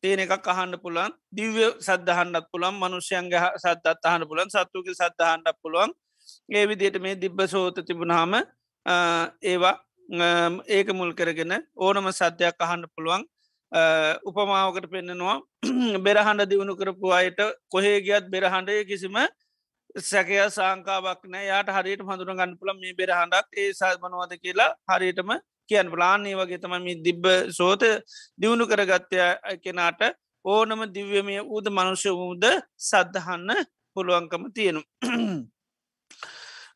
තියෙන එකක් අහන්න පුළන් දිව්‍ය සද්ධහන්ඩත් පුළන් මනුෂ්‍යයන්ගේ සද්ධත් අහන්න පුළන් සත්තුක සද්ධහන්ඩක් පුළුවන්. ඒ විදියට මේ දිබ්බ සෝත තිබුණාම ඒවා ඒක මුල් කරගෙන ඕනම සත්‍යයක් අහන්න පුළුවන්. උපමාවකට පෙන්න්නනවා බෙරහන්ඩ දියුණු කරපු අයට කොහේ ගියත් බෙරහන්ඩය කිසිම සැකය සංකාවක් නෑ. යාට හරියට හඳුර ගන්න පුළ මේ බෙරහන්ඩක් ඒ සල්මනවද කියලා හරියටම කියන් ප්ලාන්නේ වගේ තමයි දිබ්බ සෝත දියුණු කරගත්තය කෙනාට ඕනම දිව්‍යමය ඌද මනුෂ්‍ය වූද සද්ධහන්න පුළුවන්කම තියෙනු.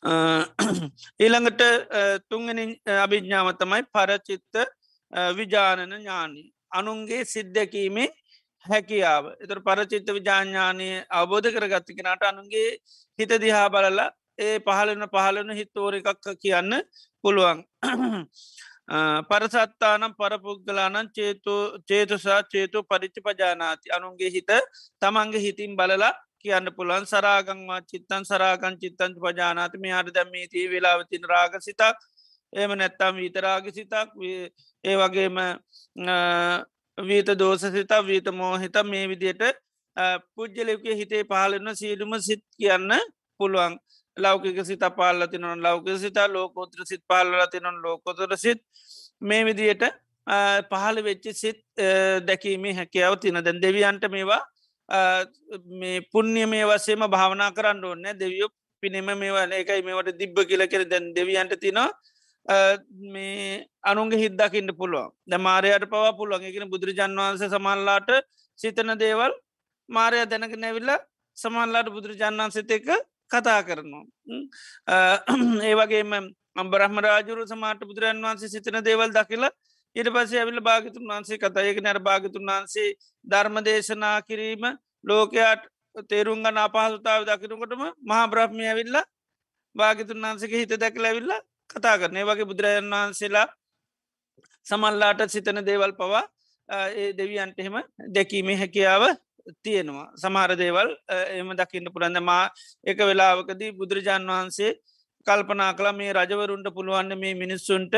ඊළඟට තුන්ගනි අභිඥාව තමයි පරචිත්ත විජානන ඥානී. අනුන්ගේ සිද්ධකීමේ හැකියාව එතර පරචිත්ත විජාඥානය අවබෝධ කරගත්තිකෙනට අනුන්ගේ හිත දිහා බලලා ඒ පහලන පහලන හිතෝර එකක් කියන්න පුළුවන්. පරසත්තානම් පරපුද්ගලානන් චේතු චේතුසා චේතු පරිච්චි පජානාති අනුන්ගේ හිත තමන්ගේ හිතින් බලලා කියන්න පුළන් සරාගංවා චිත්තන් සරාගන් චිත්තන් පජානාත මේ අර දැම්මීතිී වෙලාවතින් රාග සිතක් එම නැත්තම් විතරාග සිතක් ඒ වගේම වීත දෝස සිතා වීත මෝහිත මේ විදියට පුද්ජලෙක හිතේ පහලන්න සීඩුම සිත් කියන්න පුළුවන්. ලෞකික සිත පාල්ල තිනොන් ලෞක සිතා ලෝකෝත්‍ර සිත් පාල්ල තිනොන් ලෝකොතර සිත්. මේ විදියට පහළ වෙච්චි සිත් දැකීමේ හැකියාව තින දැන් දෙවියන්ට මේවා මේ පුුණ්්‍ය මේ වසේම භාවනා කරන්න ඕන්න දෙවියෝ පිනෙම මේවා ඒකයි මේවට දිබ්බ කියල කෙර දැන් දෙවියන්ට තිනවා මේ අනුන්ගේ හිද්දකින්න පුළුවන්. ද මාරයට පවා පුළුවන්. එකෙන බුදුරජන් වහන්ස සමල්ලාට සිතන දේවල් මාරය දැනක නැවිල්ල සමල්ලාට බුදුරජාන් වන්සත එක කතා කරනවා. ඒ වගේම අම්බරහම රාජුරු සමාට බුදුරන් වන්සේ සිතන දේවල් දකිලා ඉට පසේ ඇවිල භාගතුන් වන්සේ කතයක නැර භාගතුන් වන්සේ ධර්ම දේශනා කිරීම ලෝකයාට තේරුම්ගන්න අපහසුතාව දකිනකොටම මහා බ්‍රහ්මය ඇවිල්ල භාගතුන් වන්සක හිත දැකල ඇවිල්ලා කතා කරනේ වගේ බුදුරජන් වහන්සේලා සමල්ලාට සිතන දේවල් පවා ඒ දෙවියන්ට එහෙම දැකීමේ හැකියාව තියෙනවා. සමහර දේවල් එම දකින්න පුරන්න මා එක වෙලාවකදී බුදුරජාන් වහන්සේ කල්පනා කළ මේ රජවරුන්ට පුළුවන්න මේ මිනිස්සුන්ට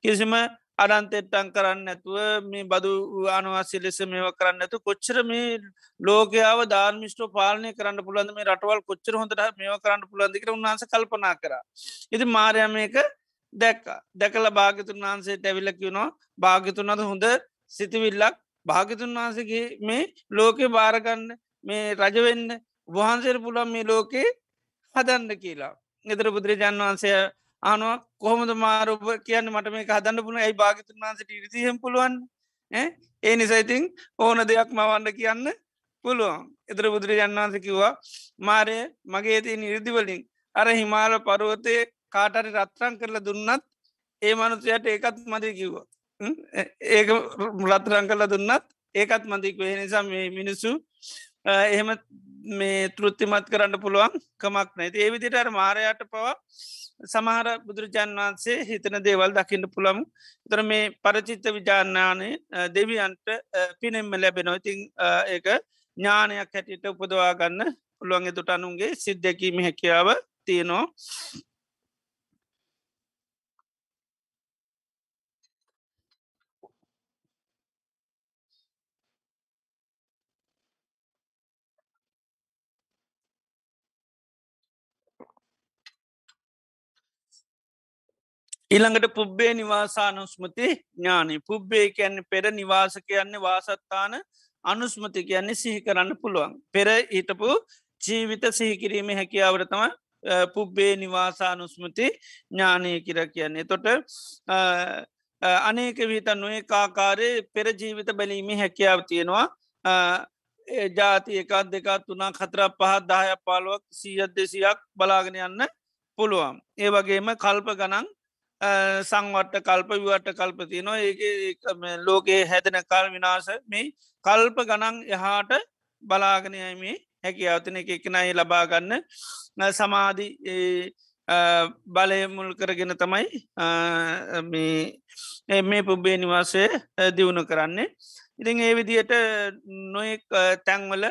කිසිම අඩන්තෙට්ටන් කරන්න ඇතුව මේ බදු අනවාසි ලෙස මේව කරන්න ඇතු කොච්චර මේ ලෝකයාව ධර්මිෂ්ටෝ පාලනය කරන්න පුළන්ද මේ රටවල් කොච්චර හොඳට මේව කරන්න පුළන්දිකට උන්හස කල්පනා කර. ඉති මාරයම එක දැක්ක. දැකල භාගතුන් වහන්සේට ඇවිලකිවුණවා භාගතුනද හොඳ සිතිවිල්ලක්. භාගතුන් වහන්සගේ මේ ලෝකෙ භාරගන්න මේ රජවෙන්න වහන්සේර පුළන් මේ ලෝකේ හදන්න කියලා. එතර බුදුරජාන් වහන්සය ආනුව කොහොමද මාරුප කියන්න මට මේ හදන්න පුුණ ඇයි භාගතුන් වන්සට ඉරිසිහම් පුළුවන්? ඒ නිසයිතින් ඕන දෙයක් මවන්න කියන්න පුළුවන්. එතර බුදුරජාන් වන්ස කිව්වා මාරය මගේ ති නිර්දිවලින් අර හිමාල පරුවතය කාටරි රත්රං කරලා දුන්නත් ඒ මනුසයට ඒකත් මද කිව්වා. ඒක රත්රං කරලා දුන්නත් ඒකත් මදික් වෙහ නිසා මේ මිනිස්සු එහෙම මේ තෘත්තිමත් කරන්න පුළුවන් කමක් නැති ඒවිදිට අර මාරයට පවා සමහර බුදුරජාන් වහන්සේ හිතන දේවල් දකින්න පුළමු තර මේ පරචිත්ත විජානානය දෙවියන්ට පිනෙම්ම ලැබෙනො ඉතිං ඒක ඥානයක් හැටියට උපදවා ගන්න පුළුවන්ගේ තුට අනුන්ගේ සිද්ධකීම හැකියාව තියෙනවා. ඊළඟට පුබ්බේ නිවාසානුස්මති ඥානී පුබ්බේ කියන්නේ පෙර නිවාස කියන්නේ වාසත්තාන අනුස්මති කියන්නේ සිහි කරන්න පුළුවන්. පෙර හිටපු ජීවිත සිහිකිරීම හැකියාවරතම පුබ්බේ නිවාසානුස්මති ඥානය කිර කියන්නේ. තොට අනේක විතන්නුවේ කාකාරය පෙර ජීවිත බැලීමේ හැකියාව තියෙනවා. ජාති එකක් දෙකක් තුනා කතර පහත් දාය පාලුවක් සීයත් දෙසියක් බලාගෙන යන්න පුළුවන්. ඒ වගේම කල්ප ගනන් සංවට්ට කල්ප විවට කල්පති නවා ඒ ලෝකයේ හැදෙන කල් විනාස මේ කල්ප ගනන් එහාට බලාගෙනයමේ හැකි අවතන එක එකනයි ලබාගන්න සමාධි බලය මුල් කරගෙන තමයි මේ පුබ්බේ නිවාසය දියුණු කරන්නේ. ඉතින් ඒ විදියට නොයෙක් තැන්වල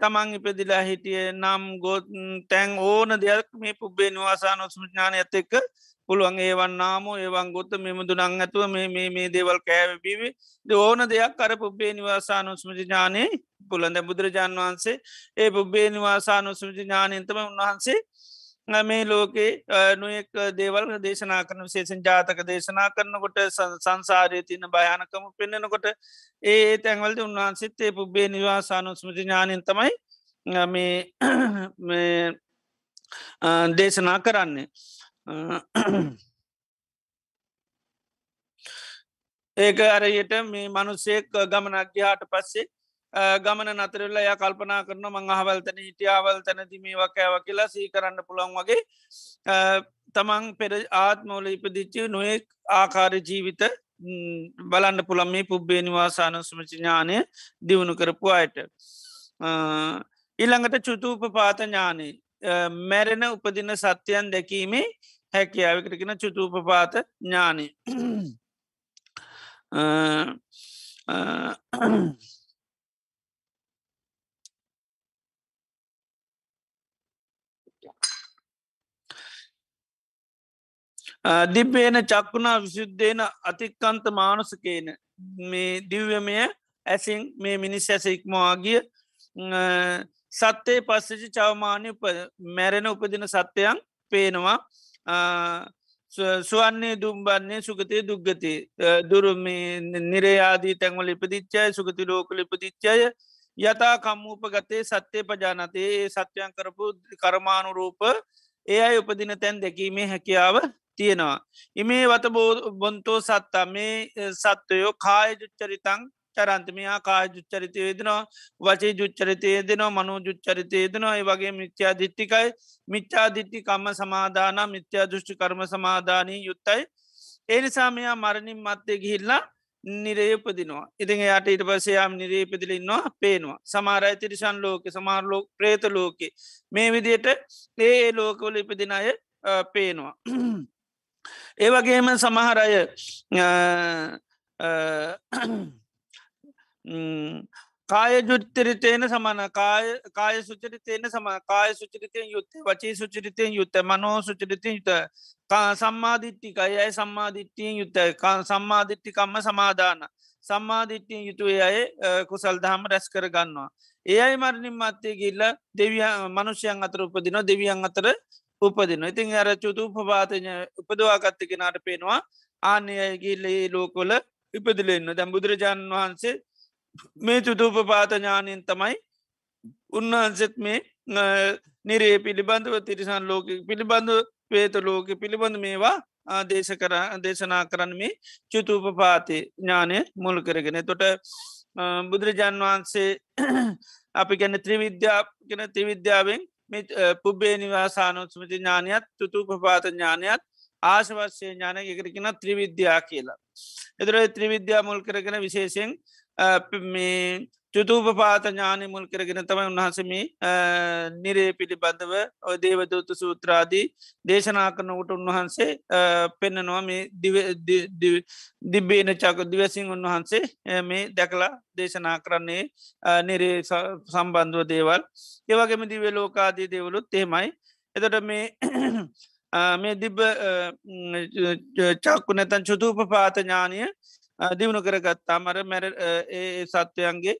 තමන් ඉපදිලා හිටිය නම් ගොත් තැන් ඕන දෙයක් මේ පුබ්බේ නිවාසාන ඔස්මඥාන ඇත එක්ක පුළුවන් ඒවන් නාමෝ ඒවන් ගොත්ත මෙමුදු නං ඇතුව මේ මේ මේ දේවල් කෑවබීවි ඕන දෙයක් කර පුබ්බේ නිවාසානුස්මති ඥානය පුළඳ බුදුරජාන් වහන්සේ ඒ පුබ්බේ නිවාසානුස්මති ඥානයන්තම උන්වහන්සේ මේ ලෝකේ නොයෙක් දේවල් දේශනා කරන විශේෂෙන් ජාතක දේශනා කරනකොට සංසාරය තියන භයානකම පෙන්න්නනකොට ඒ තැන්වලද උන්වහන්සේත් ඒ පුබ්බේ නිවාසානුස්මති ඥානයෙන් තමයි මේ දේශනා කරන්නේ. ඒක අරයට මේ මනුස්සෙක් ගමනක් ගහාට පස්සේ ගමන නතරල්ල ය කල්පනා කරන මං අහවල්තන හිටියාවල් තැනති මේවා කෑව කියලා සී කරන්න පුළන් වගේ. තමන් පෙර ආත්මෝල ඉපදිච්චි නොයෙක් ආකාර ජීවිත බලන්න පුළන් මේ පුබ්බේ නිවාසාන සුමචිඥානය දියුණු කරපු අයට. ඉළඟට චුතූප පාත ඥානේ. මැරෙන උපදින සත්‍යයන් දැකීමේ හැකියාවකටගෙන චුතූප පාත ඥානී දිබ්බේන චක්කුණා විශුද්ධේන අතික්කන්ත මානුසකේන. මේ දිව්‍යමය ඇසින් මේ මිනිස් ඇස ඉක්මවාගිය සත්තේ පස්සචි චවමානය මැරෙන උපදින සත්‍යයන් පේනවා. ස්වන්නේ දුම්බන්නේ සුගතය දුග්ගති දුරුම නිරයාදී තැන්වල ඉපදිච්චය සුගති ලෝකල ඉපදිච්චය යතා කම්මූප ගතේ සත්‍යය පජානතයේ සත්‍යයන් කරපු කරමානු රූප ඒ අයි උපදින තැන් දැකීමේ හැකියාව තියෙනවා. ඉමේ වත බොන්තෝ සත්තා මේ සත්වයෝ කාය ජුච්චරිතං චරන්තමයා කාය ජුච්චරිතය යෙදෙනවා වචේ ජුච්චරිතය යෙදෙනවා මනෝ ජුච්චරිතය යෙදෙනවා. ඒ වගේ මිත්‍යා දිට්ටිකයි මිච්චා දිට්ටි කම්ම සමාධාන මිත්‍යා දෘෂ්ටි කරම සමාධානී යුත්තයි. ඒනිසා මෙයා මරණින් මත්තය ගිහිල්ලා නිරේපදිනවා ඉතින් යාට ඊට පසයාම් නිරේපදිලින්නවා පේනවා. සමාරය තිරිශන් ලෝක සමාරලෝක ප්‍රේත ලෝකෙ මේ විදියට ඒ ලෝකවල ඉපදින අය පේනවා. ඒවගේම සමහරය කාය ජුත්තරිතයන සමන කාය සුචරිතයන සම කාය සුචරිතයෙන් යුත්තේ වචී සුචරිතයෙන් යුත්ත මනෝ සුචරිතය යුත සම්මාධිට්ටිකයි අයි සම්මාධිට්ටියෙන් යුත්ත සම්මාධිට්ටිකම්ම සමාධාන සම්මාධිට්ටියෙන් යුතුවේ අය කුසල් දහම රැස් කර ගන්නවා. ඒ අයි මරණින් මත්තය ගිල්ල දෙවිය මනුෂ්‍යයන් අතර උපදින දෙවියන් අතර උපදින ඉතින් අර චුතු උපපාතය උපදවාගත්ත කෙනට පේනවා ආනය ගිල්ලේ ලෝකොල ඉපදිලෙන්න දැම් බුදුරජාණන් වහන්සේ මේ චුතුපපාත ඥානයෙන් තමයි උන්වහන්සෙත් මේ නිරේ පිළිබඳව තිරිසන් ලෝක පිළිබඳව පේත ලෝක පිළිබඳ මේවා ආදේශ කර දේශනා කරන්න මේ චුතුපපාති ඥානය මුල් කරගෙන තොට බුදුරජාන් වහන්සේ අපි ගැන ත්‍රිවිද්‍යා ගෙන ත්‍රිවිද්‍යාවෙන් පුබ්බේ නිවාසානොත්මති ඥානයත් තුතුපපාත ඥානයත් ආශවශ්‍ය ඥාන එකරකින ත්‍රිවිද්‍යා කියලා. එතුර ත්‍රිවිද්‍යා මුල් කරගෙන විශේෂෙන් මේ චුතුූපපාත ඥානය මුල් කරගෙන තමයි උන්හසම නිරේ පිළිබඳව ඔය දේවදූත සූත්‍රාදී දේශනා කරනකට උන්වහන්සේ පෙන්නනවා මේ දිබ්බේන චක දිවසිං උන්වහන්සේ මේ දැකලා දේශනා කරන්නේ නිරේ සම්බන්ධුව දේවල්. ඒවගේම දිව ලෝකාදී දේවලුත් එහෙමයි. එතට මේ මේ දිබ්බ චක්කු නැතන් චුතුූප පාත ඥානය දියුණු කරගත්තා මර මැර ඒ සත්වයන්ගේ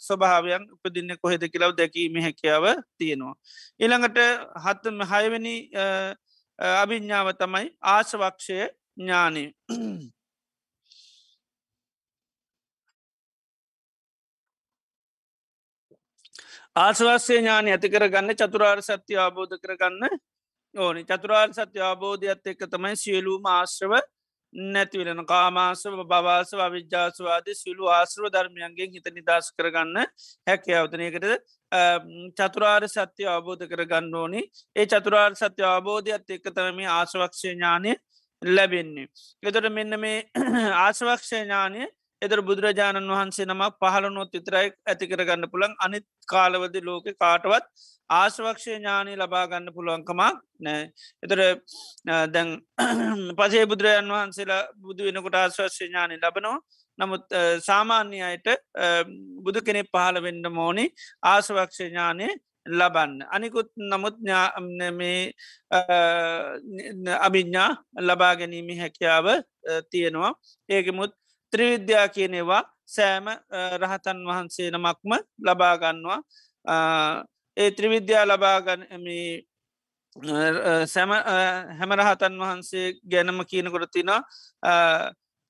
ස්වභාවයන් උපදින්න කොහෙද කියලව දැකීම හැකියාව තියෙනවා. ඊළඟට හත්තම හයවැනි අභිඤ්ඥාව තමයි ආශවක්ෂය ඥානය. ආශවස්සේ ඥානය ඇති කරගන්න චතුරාර් සත්‍ය අවබෝධ කරගන්න ඕනි චතුරාර් සත්‍ය අවබෝධයක්ත් එක්ක තමයි සියලූම ආශ්‍රව නැතිවෙන කාමාසව බවාසව විද්‍යාසවාද සිලු ආශ්‍රව ධර්මයන්ගෙන් හිත නිදස් කරගන්න හැකැවතනයකට චතුරාර් සත්‍ය අවබෝධ කරගන්න ඕනි ඒ චතුරාර් සත්‍ය අවබෝධයක්ත් එක්ක තරම ආශවක්ෂය ඥානය ලැබෙන්නේ. එතොට මෙන්න මේ ආශවක්ෂය ඥානය එතර බුදුරජාණන් වහන්සේ නමක් පහළනොත් විතරයි ඇති කරගන්න පුළන් අනිත් කාලවද ලෝක කාටවත් ආශවක්ෂය ඥානී ලබාගන්න පුළුවන්කමක් නෑ එතර දැන් පසේ බුදුරජන් වහන්සේලා බුදු වෙනකොට ආශවක්ෂය ඥානී ලබනවා. නමුත් සාමාන්‍ය අයට බුදු කෙනෙ පහළ වෙන්න මෝනි ආශවක්ෂය ඥානය ලබන්න. අනිකුත් නමුත් මේ අභිඤ්ඥා ලබා ගැනීම හැකියාව තියෙනවා. ඒකමුත් ත්‍රිවිද්‍යා කියනෙවා සෑම රහතන් වහන්සේ නමක්ම ලබාගන්නවා ඒ ත්‍රිවිද්‍යා ලබාගනම සැම හැමරහතන් වහන්සේ ගැනම කියනකොට තින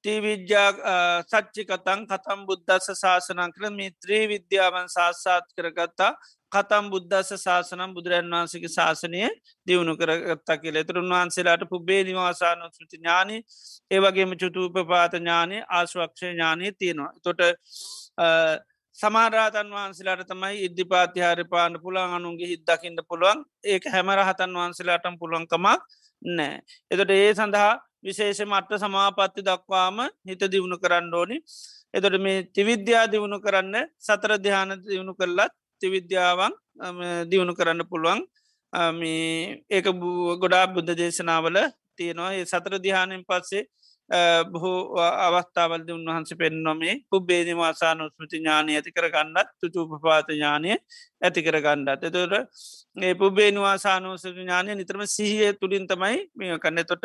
තිවිද්‍යා සච්චි කතන් කතම් බුද්ධස්ස ශාසනන් කළ මේ ත්‍රී විද්‍යාවන් සාස්සාත් කරගත්තා. කතම් බුද්ධස්ස ශාසනම් බුදුරන් වහන්සගේ ශාසනය දියුණු කරගත්තා කියල තුරුන් වහන්සේලාට පුබේ නිවාසාන සෘති ඥානී ඒවගේම චුතුූප පාත ඥානය ආශවක්ෂය ඥානය තියෙනවා. තොට සමාරාතන් වහන්සේලාට තමයි ඉද්ධිපාතිහාරි පාන පුළන් අනුන්ගේ හිද්දකින්න පුළුවන් ඒක හැමරහතන් වහන්සේලාටම් පුළුවන්කමක් නෑ. එතොට ඒ සඳහා විශේෂ මට්ට සමාපත්ති දක්වාම හිත දියුණු කරන්න ඕනි. එතොට මේ තිවිද්‍යා දියුණු කරන්න සතර දිහාන දියුණු කරලත් තිවිද්‍යාවන් දියුණු කරන්න පුළුවන්. ඒක ගොඩා බුද්ධ දේශනාවල තියෙනවා. ඒ සතර දිහානෙන් පස්සේ බොහෝ අවස්ථාවල්ද උන්වහන්ස පෙන්නොමේ පුබ්බේදි වාසාන උස්මති ඥානය ඇති කරගන්නත් තුතුපපාත ඥානය ඇති කරගන්නත්. එතට ඒ පුබ්බේ නිවාසානෝස ඥානය නිතරම සිහිය තුළින් තමයි මේ කන්න තොට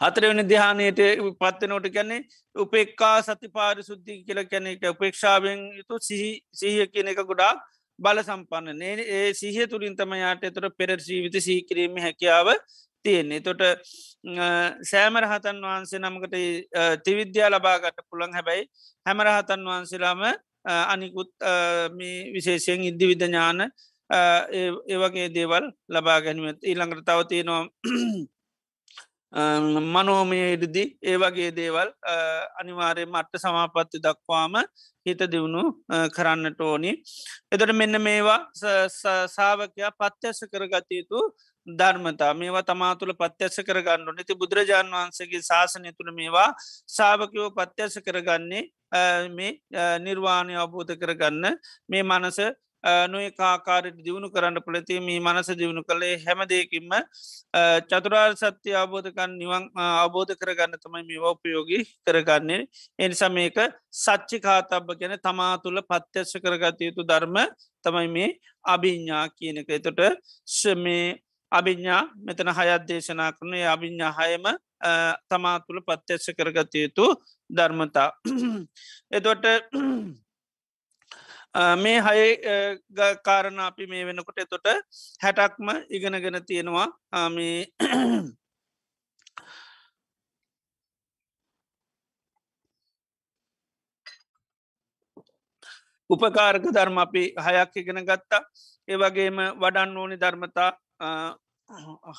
හතරවනි දිහානයට පත්වනෝට කැනෙ උපෙක්කා සති පාරි සුද්ධි කියල කැනෙට උපේක්ෂාවෙන් යුතු සිහිය කියන එක ගොඩාක් බල සම්පන්න. නේ ඒ සිහිය තුළින් තමයාට එතොට පෙර ජීවිත සීකිරීම හැකියාව තියෙන්නේ. තොට සෑමරහතන් වහන්සේ නමකට තිවිද්‍යා ලබාගට පුළන් හැබැයි හැමරහතන් වහන්සේලාම අනිකුත් විශේෂයෙන් ඉද්ධි විධ ඥාන ඒවගේ දේවල් ලබා ගැනීමත් ඊළඟට තවතියනවා මනෝමය ඉඩදි ඒවගේ දේවල් අනිවාරය මට්ට සමාපත්ති දක්වාම හිත දියුණු කරන්නට ඕනි. එතට මෙන්න මේවා සාාවකයා පත්්‍යස කරගතයුතු ධර්මතා මේවා තමා තුළ පත්්‍යස කරගන්න නති බුදුරජාණන් වහන්සේගේ ශාසනය තුළ මේවා සාාවකයෝ පත්්‍යස කරගන්නේ මේ නිර්වාණය අවබෝධ කරගන්න මේ මනස නොය කාකාරයට දියුණු කරන්න පොලති මේ මනස දියුණු කළේ හැමදයකින්ම චතුරාර් සත්‍යය අවබෝධකන් නිවන් අවබෝධ කරගන්න තමයි මේ වපයෝගී කරගන්නේ. එනිසා මේක සච්චි කාතබ්බ ගැන තමා තුළ පත්්‍යශ කරගත යුතු ධර්ම තමයි මේ අභිඤ්ඥා කියනක එතොට මේ අභිඤ්ඥා මෙතන හයත් දේශනා කරනේ අභිඤ්ඥා හයම තමා තුළ පත්්‍යශ කරගත යුතු ධර්මතා. එතොට මේ හය කාරණ අපි මේ වෙනකොට එතොට හැටක්ම ඉගෙනගෙන තියෙනවා. මේ උපකාරක ධර්ම අපි හයක් ඉගෙන ගත්තා. ඒවගේම වඩන්න ඕනි ධර්මතා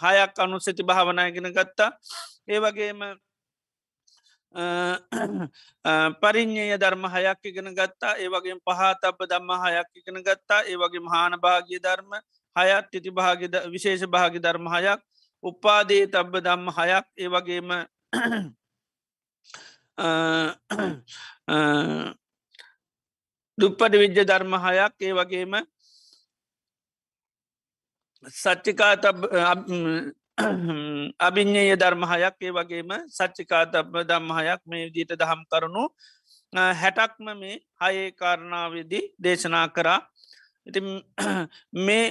හයක් අනුස්සති භාවනායගෙන ගත්තා. ඒවගේම පරිින්්ඥය ධර්ම හයක් ඉගෙන ගත්තා. ඒවගේ පහතබ දම්ම හයක් ඉගෙන ගත්තා. ඒවගේ මහාන භාගිය ධර්ම හයත් තිති භාග විශේෂ භාගි ධර්ම හයක් උපාදේ තබ්බ දම්ම හයක් ඒවගේම දුප්පට විද්‍ය ධර්ම හයක් ඒ වගේම සච්චිකා අභිඤ්ඥය ධර්මහයක් ඒ වගේම සච්චිකා තබ දම්මහයක් මේ විදිට දහම් කරුණු හැටක්ම මේ හයේ කාරණාවේදී දේශනා කරා. ඉති මේ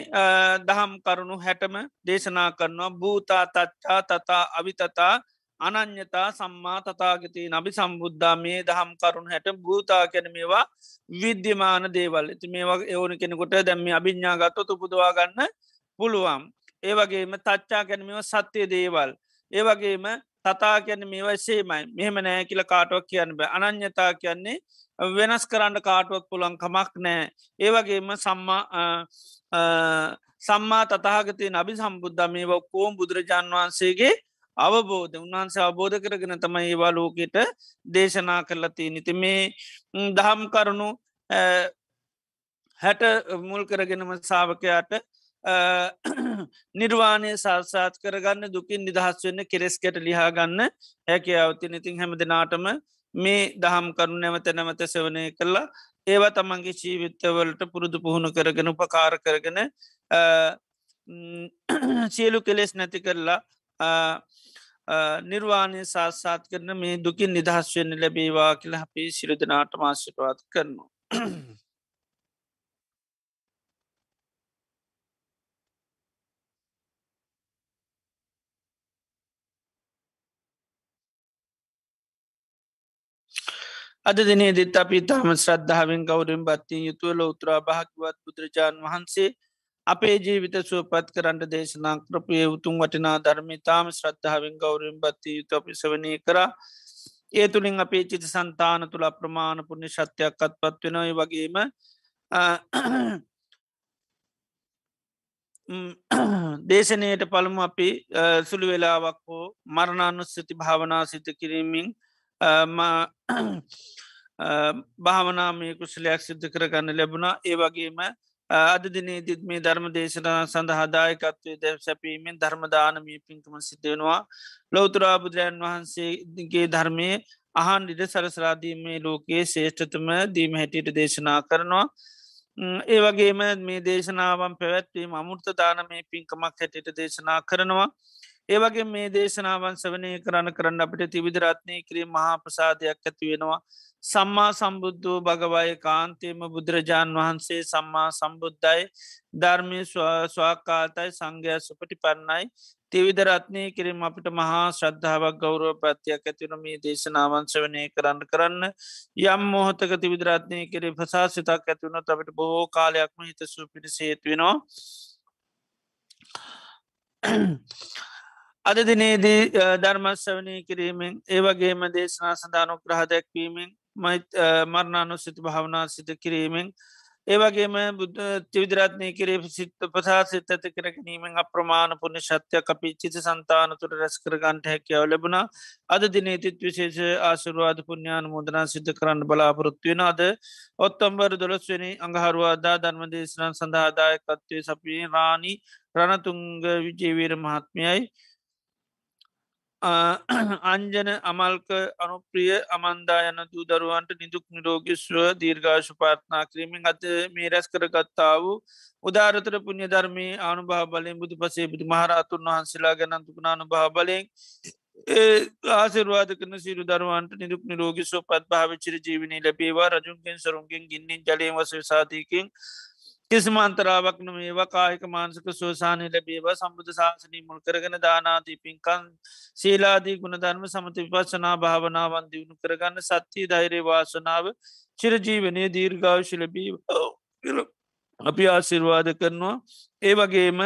දහම් කරුණු හැටම දේශනා කරනවා. භූතා තච්චා තතා අවිතතා අනං්‍යතා සම්මා තතාගති නබි සම්බුද්ධා මේ දහම් කරුණු හැට භූතා කැන මේවා විද්‍යමාන දේවල්. ඇති මේවා එවන කෙනෙකුට දැම්ම අභිඤ්ඥාගත්ත උපදවා ගන්න පුළුවම් ඒවගේම තච්චා කැනීම සත්‍යය දේවල්. ඒවගේම තතා කියන්න මේවයි සේමයි මෙහෙම නෑ කියල කාටුවක් කියන්න බෑ. අනං්‍යතා කියන්නේ වෙනස් කරන්න කාටුවක් පුළන් කමක් නෑ. ඒවගේම සම්මා සම්මා තතාගතය නබි සම්බුද්ධ මේව කෝම් බුදුරජාන් වහන්සේගේ අවබෝධ. උන්වහන්සේ අවබෝධ කරගෙන තමයි ඒවා ලෝකෙට දේශනා කරලති නිති මේ දහම් කරුණු හැට මුල් කරගෙනම සාාවකයාට නිර්වාණය සාත්සාත් කරගන්න දුකින් නිදහස් වෙන්න කෙරෙස්කට ලිහාගන්න හැකියාවතින ඉතින් හැම දෙනාටම මේ දහම් කරුණු නැවත නැවත සවනය කරලා ඒවා තමන්ගේ ජීවිත්තවලට පුරුදු පුහුණු කරගෙන උපකාර කරගෙන සියලු කෙලෙස් නැති කරලා නිර්වාණය සාත්සාත් කරන මේ දුකින් නිදහස් වෙන්න ලැබේවා කියලා අපේ සිරුදනාට මාශිටවාත් කරනවා. අද දිනේ දෙත් අපි තාම ශ්‍රද්ධාවෙන් ගෞරෙන් බත්තිය යුතුව ලෝත්‍රා භාගවත් බුදුරජාණන් වහන්සේ අපේ ජීවිත සුවපත් කරන්න දේශනා ක්‍රපය උතුම් වටිනා ධර්මි තාම ශ්‍රද්ධාවෙන් ගෞරෙන් බත්තිය යුතු අපි සවනය කර. ඒ තුළින් අපේ චිත සන්තාන තුළ ප්‍රමාණ පුුණ්‍ය ශත්‍යයක් අත්පත් වෙනයි වගේම දේශනයට පළමු අපි සුළු වෙලාවක් හෝ මරණානුස්සති භාවනා සිත කිරීමින් භාවනාමය කුසලයක් සිද්ධ කරගන්න ලැබුණා. ඒ වගේම අද දිනේ දිත් මේ ධර්ම දේශනා සඳහාදායකත්වය දැ සැපීමෙන් ධර්මදානමී පින්කම සිද්ධවෙනවා ලෝතුරා බුදුරජන් වහන්සේගේ ධර්මය අහන් ඉඩ සරසරාදීමේ ලෝකයේ ශේෂ්ඨතම දීම හැටියට දේශනා කරනවා. ඒ වගේම මේ දේශනාවන් පැවැත්වීම අමුෘත දානමේ පින්කමක් හැටියට දේශනා කරනවා. ඒවගේ මේ දේශනාවන් සවනය කරන්න කරන්න අපිට තිවිදරත්නය කිරීම මහා ප්‍රසාදයක් ඇති වෙනවා. සම්මා සම්බුද්ධූ භගවය කාන්තේම බුදුරජාණන් වහන්සේ සම්මා සම්බුද්ධයි. ධර්මය ස්වාකාතයි සංඝය සුපටි පන්නයි තිවිදරත්නය කිරීම අපිට මහා ශ්‍රද්ධාවක් ගෞරව ප්‍රත්තියක් ඇතිවන මේ දේශනාවංශවනය කරන්න කරන්න. යම් මොහොතක තිවිදරත්නය කරේ ප්‍රසාසිතක් ඇතිවුණ අපට බොහෝ කාලයක්ම හිතසු පිටි සේත්වෙනවා අද දිනේදී ධර්මස්වනය කිරීමෙන් ඒවගේම දේශනා සඳානු ග්‍රහ දැක්වීමෙන් මරණානු සිත භාවනා සිත කිරීමෙන් ඒවගේම බුද්ධ තිවිදරත්නය කරේ සිත්ත පසා සිත ඇති කර ගැනීමෙන් අප්‍රමාණ පුුණ ශත්‍යය අපි චිත සන්තාන තුළ රැස් කරගන්ට හැකියාව ලැබුණ. අද දිනේතිත් විශේෂ ආශුරවාද පුුණ්‍යාන මුදනා සිද්ධ කරන්න බලාපොරොත්තුවෙන අද ඔත්තම්බර් දොළස්වනි අඟහරුවාදා ධර්ම දේශනන් සඳහාදායකත්වය සපී රාණි රණතුංග විජේවීර මහත්මයයි. අංජන අමල්ක අනුප්‍රිය අමන්දා යන දූ දරුවන්ට නිදුක් නිරෝගිස්ව දීර්ඝාශු පාර්ථනා කිරීමෙන් අත මේ රැස් කරගත්තා වූ උදාරතර පුුණ්‍ය ධර්මය ආනුභා බලෙන් බුදු පසේ බුදු මහරතුන් වහන්සේලා ගැනන්තුකුණානු භා බලෙන් ආසිරවාද කන සිරු දරුවන්ට නිදුක් නිරෝගිස්ව පත් භාවිචර ජීවනී ලැබේවා. රජුන්ගෙන් සරුන්ගෙන් ගින්නින් ජලය වස සාතිකින් කිසිම අන්තරාවක් නොමේවා කාහික මාන්සක සෝසානය ලැබේවා. සම්බුධ ශාසනී මුල් කරගෙන දානාදී පින්කන් සීලාදී ගුණධර්ම සමති විපස්සනා භාවනාවන් දියුණු කරගන්න සත්‍යී ධෛරය වාසනාව චිරජීවනය දීර්ගාවශි ලැබී අපි ආසිර්වාද කරනවා. ඒ වගේම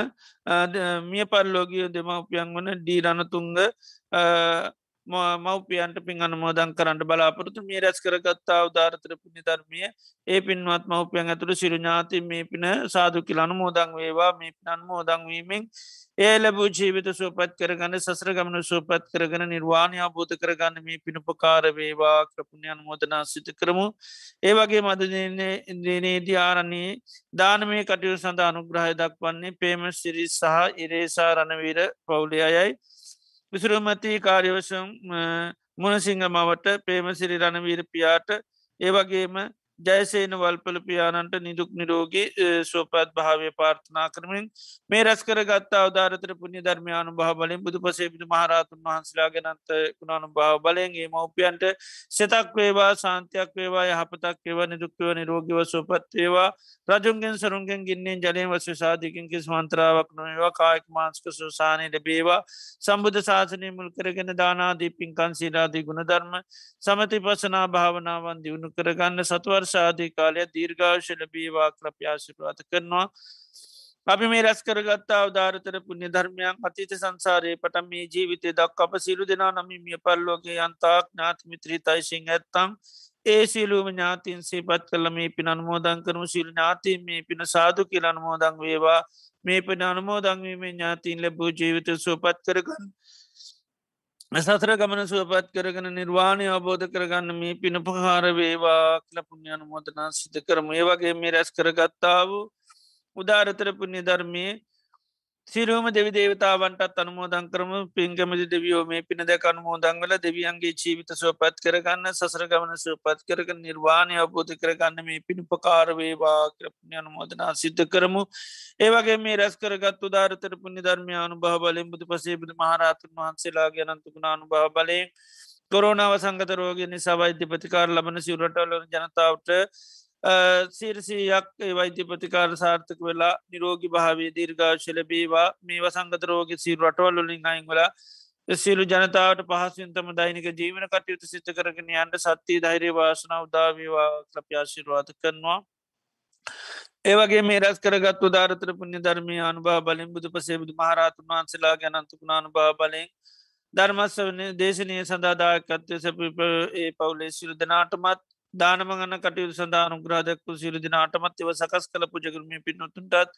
මිය පල්ලෝගිය දෙමවපියන් වන ඩීරණතුංග මවපියන්ට පින් අනමෝදන් කරන්න බලාපොරතු මේ රැස් කරගත්තා උදාරතර පුුණි ධර්මිය. ඒ පින්වත් මවපියන් ඇතුළ සිරුඥාති මේ පින සාදු කියලනු මෝදං වේවා. මේ පිනන් මෝදංවීමෙන් ඒ ලැබූ ජීවිත සුවපත් කරගන්න සසර ගමන සුවපත් කරගන නිර්වාණය අබෝධ කරගන්න මේ පිණුපකාර වේවා ක්‍රපුණයන් මෝදනා සිත කරමු. ඒ වගේ මදනේදී ආරන්නේ දානමේ කටයු සඳ අනුග්‍රහය දක්වන්නේ පේම සිරිස් සහ ඉරේසා රණවීර පවුලියයයි විසුරුමති කාර්යවසම් මුණසිංහ මවට පේමසිරි රණවීර පියාට ඒවගේම ජයසේන වල්පල පියාණන්ට නිදුක් නිරෝගී සුවපත් භාවය පාර්ථනා කරමින් මේ රැස් කර ගත්තා අවධාරතර පුුණ්‍ය ධර්මයානු භා බලින් බුදු පසේබිදු මහරතුන් වහන්සලා ගැනන්ත කුණානු භාව බලන්ගේ මවපියන්ට සෙතක් වේවා සාන්තියක් වේවා යහපතක් ඒවා නිදුක්කව නිරෝගිව සුවපත් ඒවා රජුන්ගෙන් සරුන්ගෙන් ගින්නෙන් ජලය වස සාධකින් කිස් මන්ත්‍රාවක් නොේවා කායක මාන්ස්ක සුසානය ලැබේවා. සම්බුධ ශාසනය මුල් කරගෙන දානාදී පින්කන් සීලාදී ගුණධර්ම සමති පසනා භාවනාවන් දියුණු කරගන්න සතුවර්ෂ සාධී කාලය දීර්ඝාශ ලබීවා ක්‍රප්‍යාශිරවාත කරනවා. අපි මේ රැස් කරගත්තා අවධාරතර පුුණ්‍ය ධර්මයන් අතීත සංසාරයේ පට මේ ජීවිතය දක් අප සිරු දෙනා නමි මිය පල්ලෝගේ අන්තාක් ඥාත්මිත්‍රී තයිසිං ඇත්තම් ඒ සියලුම ඥාතින් සේපත් කල මේ පින අනුමෝදන් කරනු සිල් ඥාතින් මේ පින සාදු කියල අනුමෝදං වේවා. මේ පින අනුමෝදංවීමේ ඥාතින් ලැබූ ජීවිත සුවපත් කරගන්න. සතර ගමන සුවපත් කරගෙන නිර්වාණය අවබෝධ කරගන්න මේ පින පහාර වේවා කල පුුණ්ඥානු මෝදනා සිත කරම. ඒ වගේ මේ රැස් කරගත්තාව උදාරතර පුුණ්‍ය ධර්මය සිරුවම දෙවි දේවතාවන්ටත් අනුමෝදන් කරම. පින්ගමති දෙවියෝ මේ පින දැක අනුමෝදංවල දෙවියන්ගේ ජීවිත සුවපත් කරගන්න සසර ගමන සුවපත් කරග නිර්වාණය අවබෝධ කරගන්න මේ පිණිපකාරවේවා කරපුණ්‍ය අනුමෝදනා සිද්ධ කරමු. ඒවගේ මේ රැස් කරගත් උදාරතර පුුණි ධර්මය අනු භහ බලින් බුදු පසේබුදු මහරතුන් වහන්සේලා ගැනන්තුකුණ අනු භහ බලයෙන් කොරෝනාව සංගත රෝග නිසා වෛද්‍ය ප්‍රතිකාර ලබන සිවරටල ජනතාවට සීරසියක් වෛද්‍ය ප්‍රතිකාර සාර්ථක වෙලා නිරෝගි භාවේ දීර්ඝාශල බේවා මේ වසංගත රෝග සීරු රටවල්ලින් අයිංගලා සියලු ජනතාවට පහසුන්තම දෛනික ජීවන කටයුතු සිත කරගෙන යන්ට සත්‍යී ධෛර්ය වාසන උදාවීවා ක්‍රප්‍යාශිරවාත කරනවා. ඒවගේ මේ රැස් කරගත් උදාරතර පුුණ්‍ය ධර්මය අනුභා බලින් බුදු පසේබුදු මහරතුන් වහන්සලා ගැනන්තුකුණ අනුභා බලෙන් ධර්මස්වන දේශනය සඳදායකත්වය සැප ඒ පවුලේ සිරු දෙනාටමත් දානමගන්න කටයුතු සඳහා අනුග්‍රාධක්කු සිරු දිනාටමත් එව සකස් කළ පුජකරමය පින්නොතුන්ටත්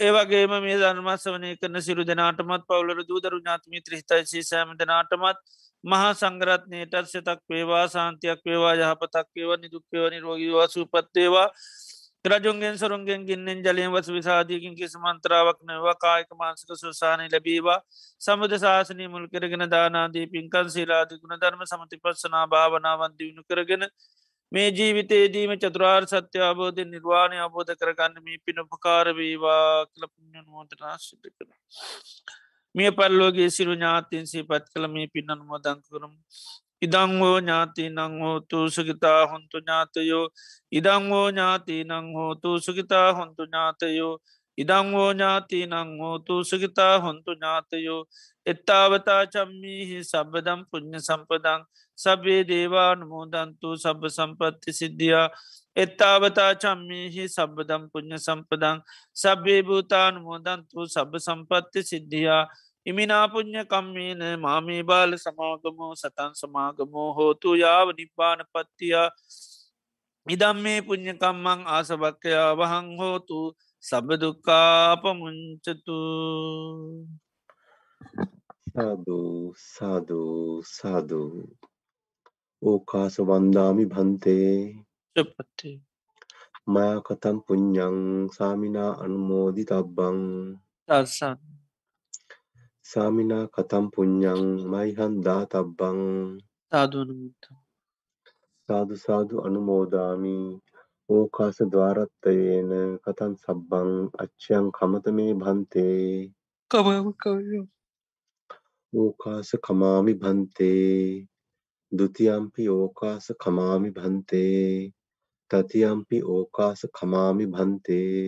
ඒවගේම මේ ධර්මස් වනය කරන සිරු දෙනාටමත් පවුලර දූදරු ඥාත්මී ත්‍රහිතයිසි සෑම දෙනාටමත් මහා සංගරත්නයටත් සතක් වේවා සාන්තියක් වේවා යහපතක් වේවා නිදුක්කවනි රෝගීවා සූපත්තේවා රජුන්ගෙන් සරුන්ගෙන් ගින්නෙන් ජලයෙන් වස විසාධයකින් කිසි මන්ත්‍රාවක් නවා කායක මාන්සක සුසානය ලැබීවා. සමුද ශාසනය මුල් කරගෙන දානාදී පින්කන් සේලාදී ගුණ ධර්ම සමති පස්සනා භාවනාවන් දියුණු කරගෙන මේ ජීවිතේදීම චතුරාර් සත්‍ය අබෝධ නිර්වාණය අබෝධ කරගන්න මේ පින උපකාරවීවා කල පුුණ්ඥ මෝදනා සිට කර. මිය පල්ලෝගේ සිරු ඥාතින් සීපත් කළ මේ පින්නන් මෝදං කරම්. ඉදංහෝ ඥාති නං හෝතු සුගිතා හොන්තු ඥාතයෝ ඉදංහෝ ඥාති නං හෝතු සුගිතා හොන්තු ඥාතයෝ ඉදංහෝ ඥාති නං හෝතු සුගිතා හොන්තු ඥාතයෝ එත්තාවතා චම්මීහි සබදම් පුුණ්්‍ය සම්පදං සබේ දේවානුමෝදන්තු සබ සම්පත්ති සිද්ධියා. එත්තාවතා චම්මීහි සබදම් පුුණ්්‍ය සම්පදං සබේ භූතානුමෝදන්තු සබ සම්පත්ති සිද්ධියා. ඉමිනාපුං්ඥ කම්මේන මාමේ බාල සමාගමෝ සතන් සමාගමෝ හෝතු යාව නිබ්බාන පත්තියා. ඉදම් මේ පුං්ඥකම්මං ආසභක්කයා වහං හෝතු සබදුකාපමුංචතු. සාධූ සාධූ සාධූ ඕකාස වන්දාමි භන්තේ. චපත්තේ මයකතම් පුඤ්ඥං සාමිනා අනුමෝදි තබ්බං දර්සන් සාමිනා කතම් පුඤ්ඥං මයිහන්දා තබ්බං සාධනමුත සාධු සාධු අනුමෝදාමි ඕකාස ද්වාරත්තයේන කතන් සබ්බං අච්චයන් කමත මේ භන්තේ ඕකාස කමාමි භන්තේ දුතියම්පි ඕකාස කමාමි භන්තේ තතියම්පි ඕකාස කමාමි භන්තේ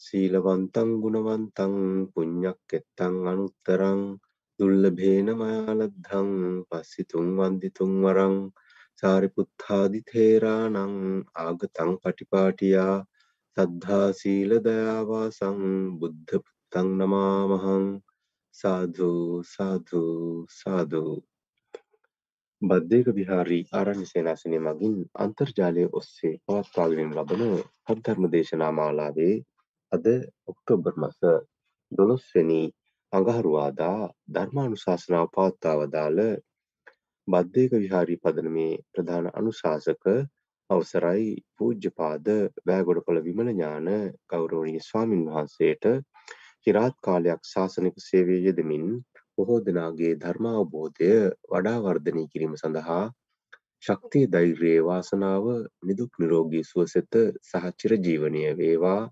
සීලවන්තං ගුණවන්තං පුඤ්ඤක් එත්තං අනුත්තරං දුල්ලභේන මයාලද්ධං පස්සිතුං වන්දිතුං වරං සාරිපුත්තාදි තේරාණං ආගතං පටිපාටියා සද්ධා සීල දයාවාසං බුද්ධ පුත්තං නමාමහං. සාධු සාධු සාධු. බද්ධයක විහාරී ආරණ්‍ය සේනාසනය මගින් අන්තර්ජාලය ඔස්සේ පවත්වාගෙන ලබන සද්ධර්ම දේශනා මාලාවේ අද ඔක්තෝබර් මස දොළොස්වෙනි අඟහරුවාදා ධර්මානුශාසනාව පවත්වා වදාළ බද්ධයක විහාරී පදනමේ ප්‍රධාන අනුශාසක අවසරයි. පූජ්‍යපාද වැෑගොඩකොළ විමල ඥාන ගෞරවනීය ස්වාමින් වහන්සේට චිරාත් කාලයක් ශාසනික සේවය යෙදමින් බොහෝ දෙනාගේ ධර්මාවබෝධය වඩා වර්ධනය කිරීම සඳහා ශක්තිය ධෛර්යයේ වාසනාව නිදුක් නිරෝගී සුවසෙත සහ චිරජීවනය වේවා.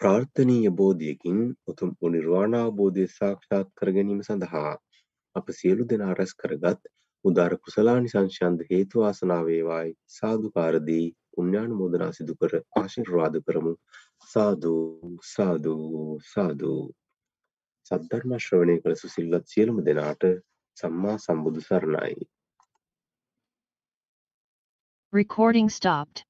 ප්‍රාර්ථනීය බෝධියකින් උතුම් වූ නිර්වාණ අවබෝධය සාක්ෂාත් කර ගැනීම සඳහා අප සියලු දෙනා රැස් කරගත් උදාර කුසලානිසංශයන්ද හේතු වාසනා වේවායි. සාදුකාර දී පුණ්‍යානුමෝදනා සිදු කර ආශිර්වාද කරමු. සාදු සාදු සාදු. සද්ධර්ම ශ්‍රවණය කළ සුසිල්වත් සියලුම දෙනාට සම්මා සම්බුදු සරණයි. Recording stopped.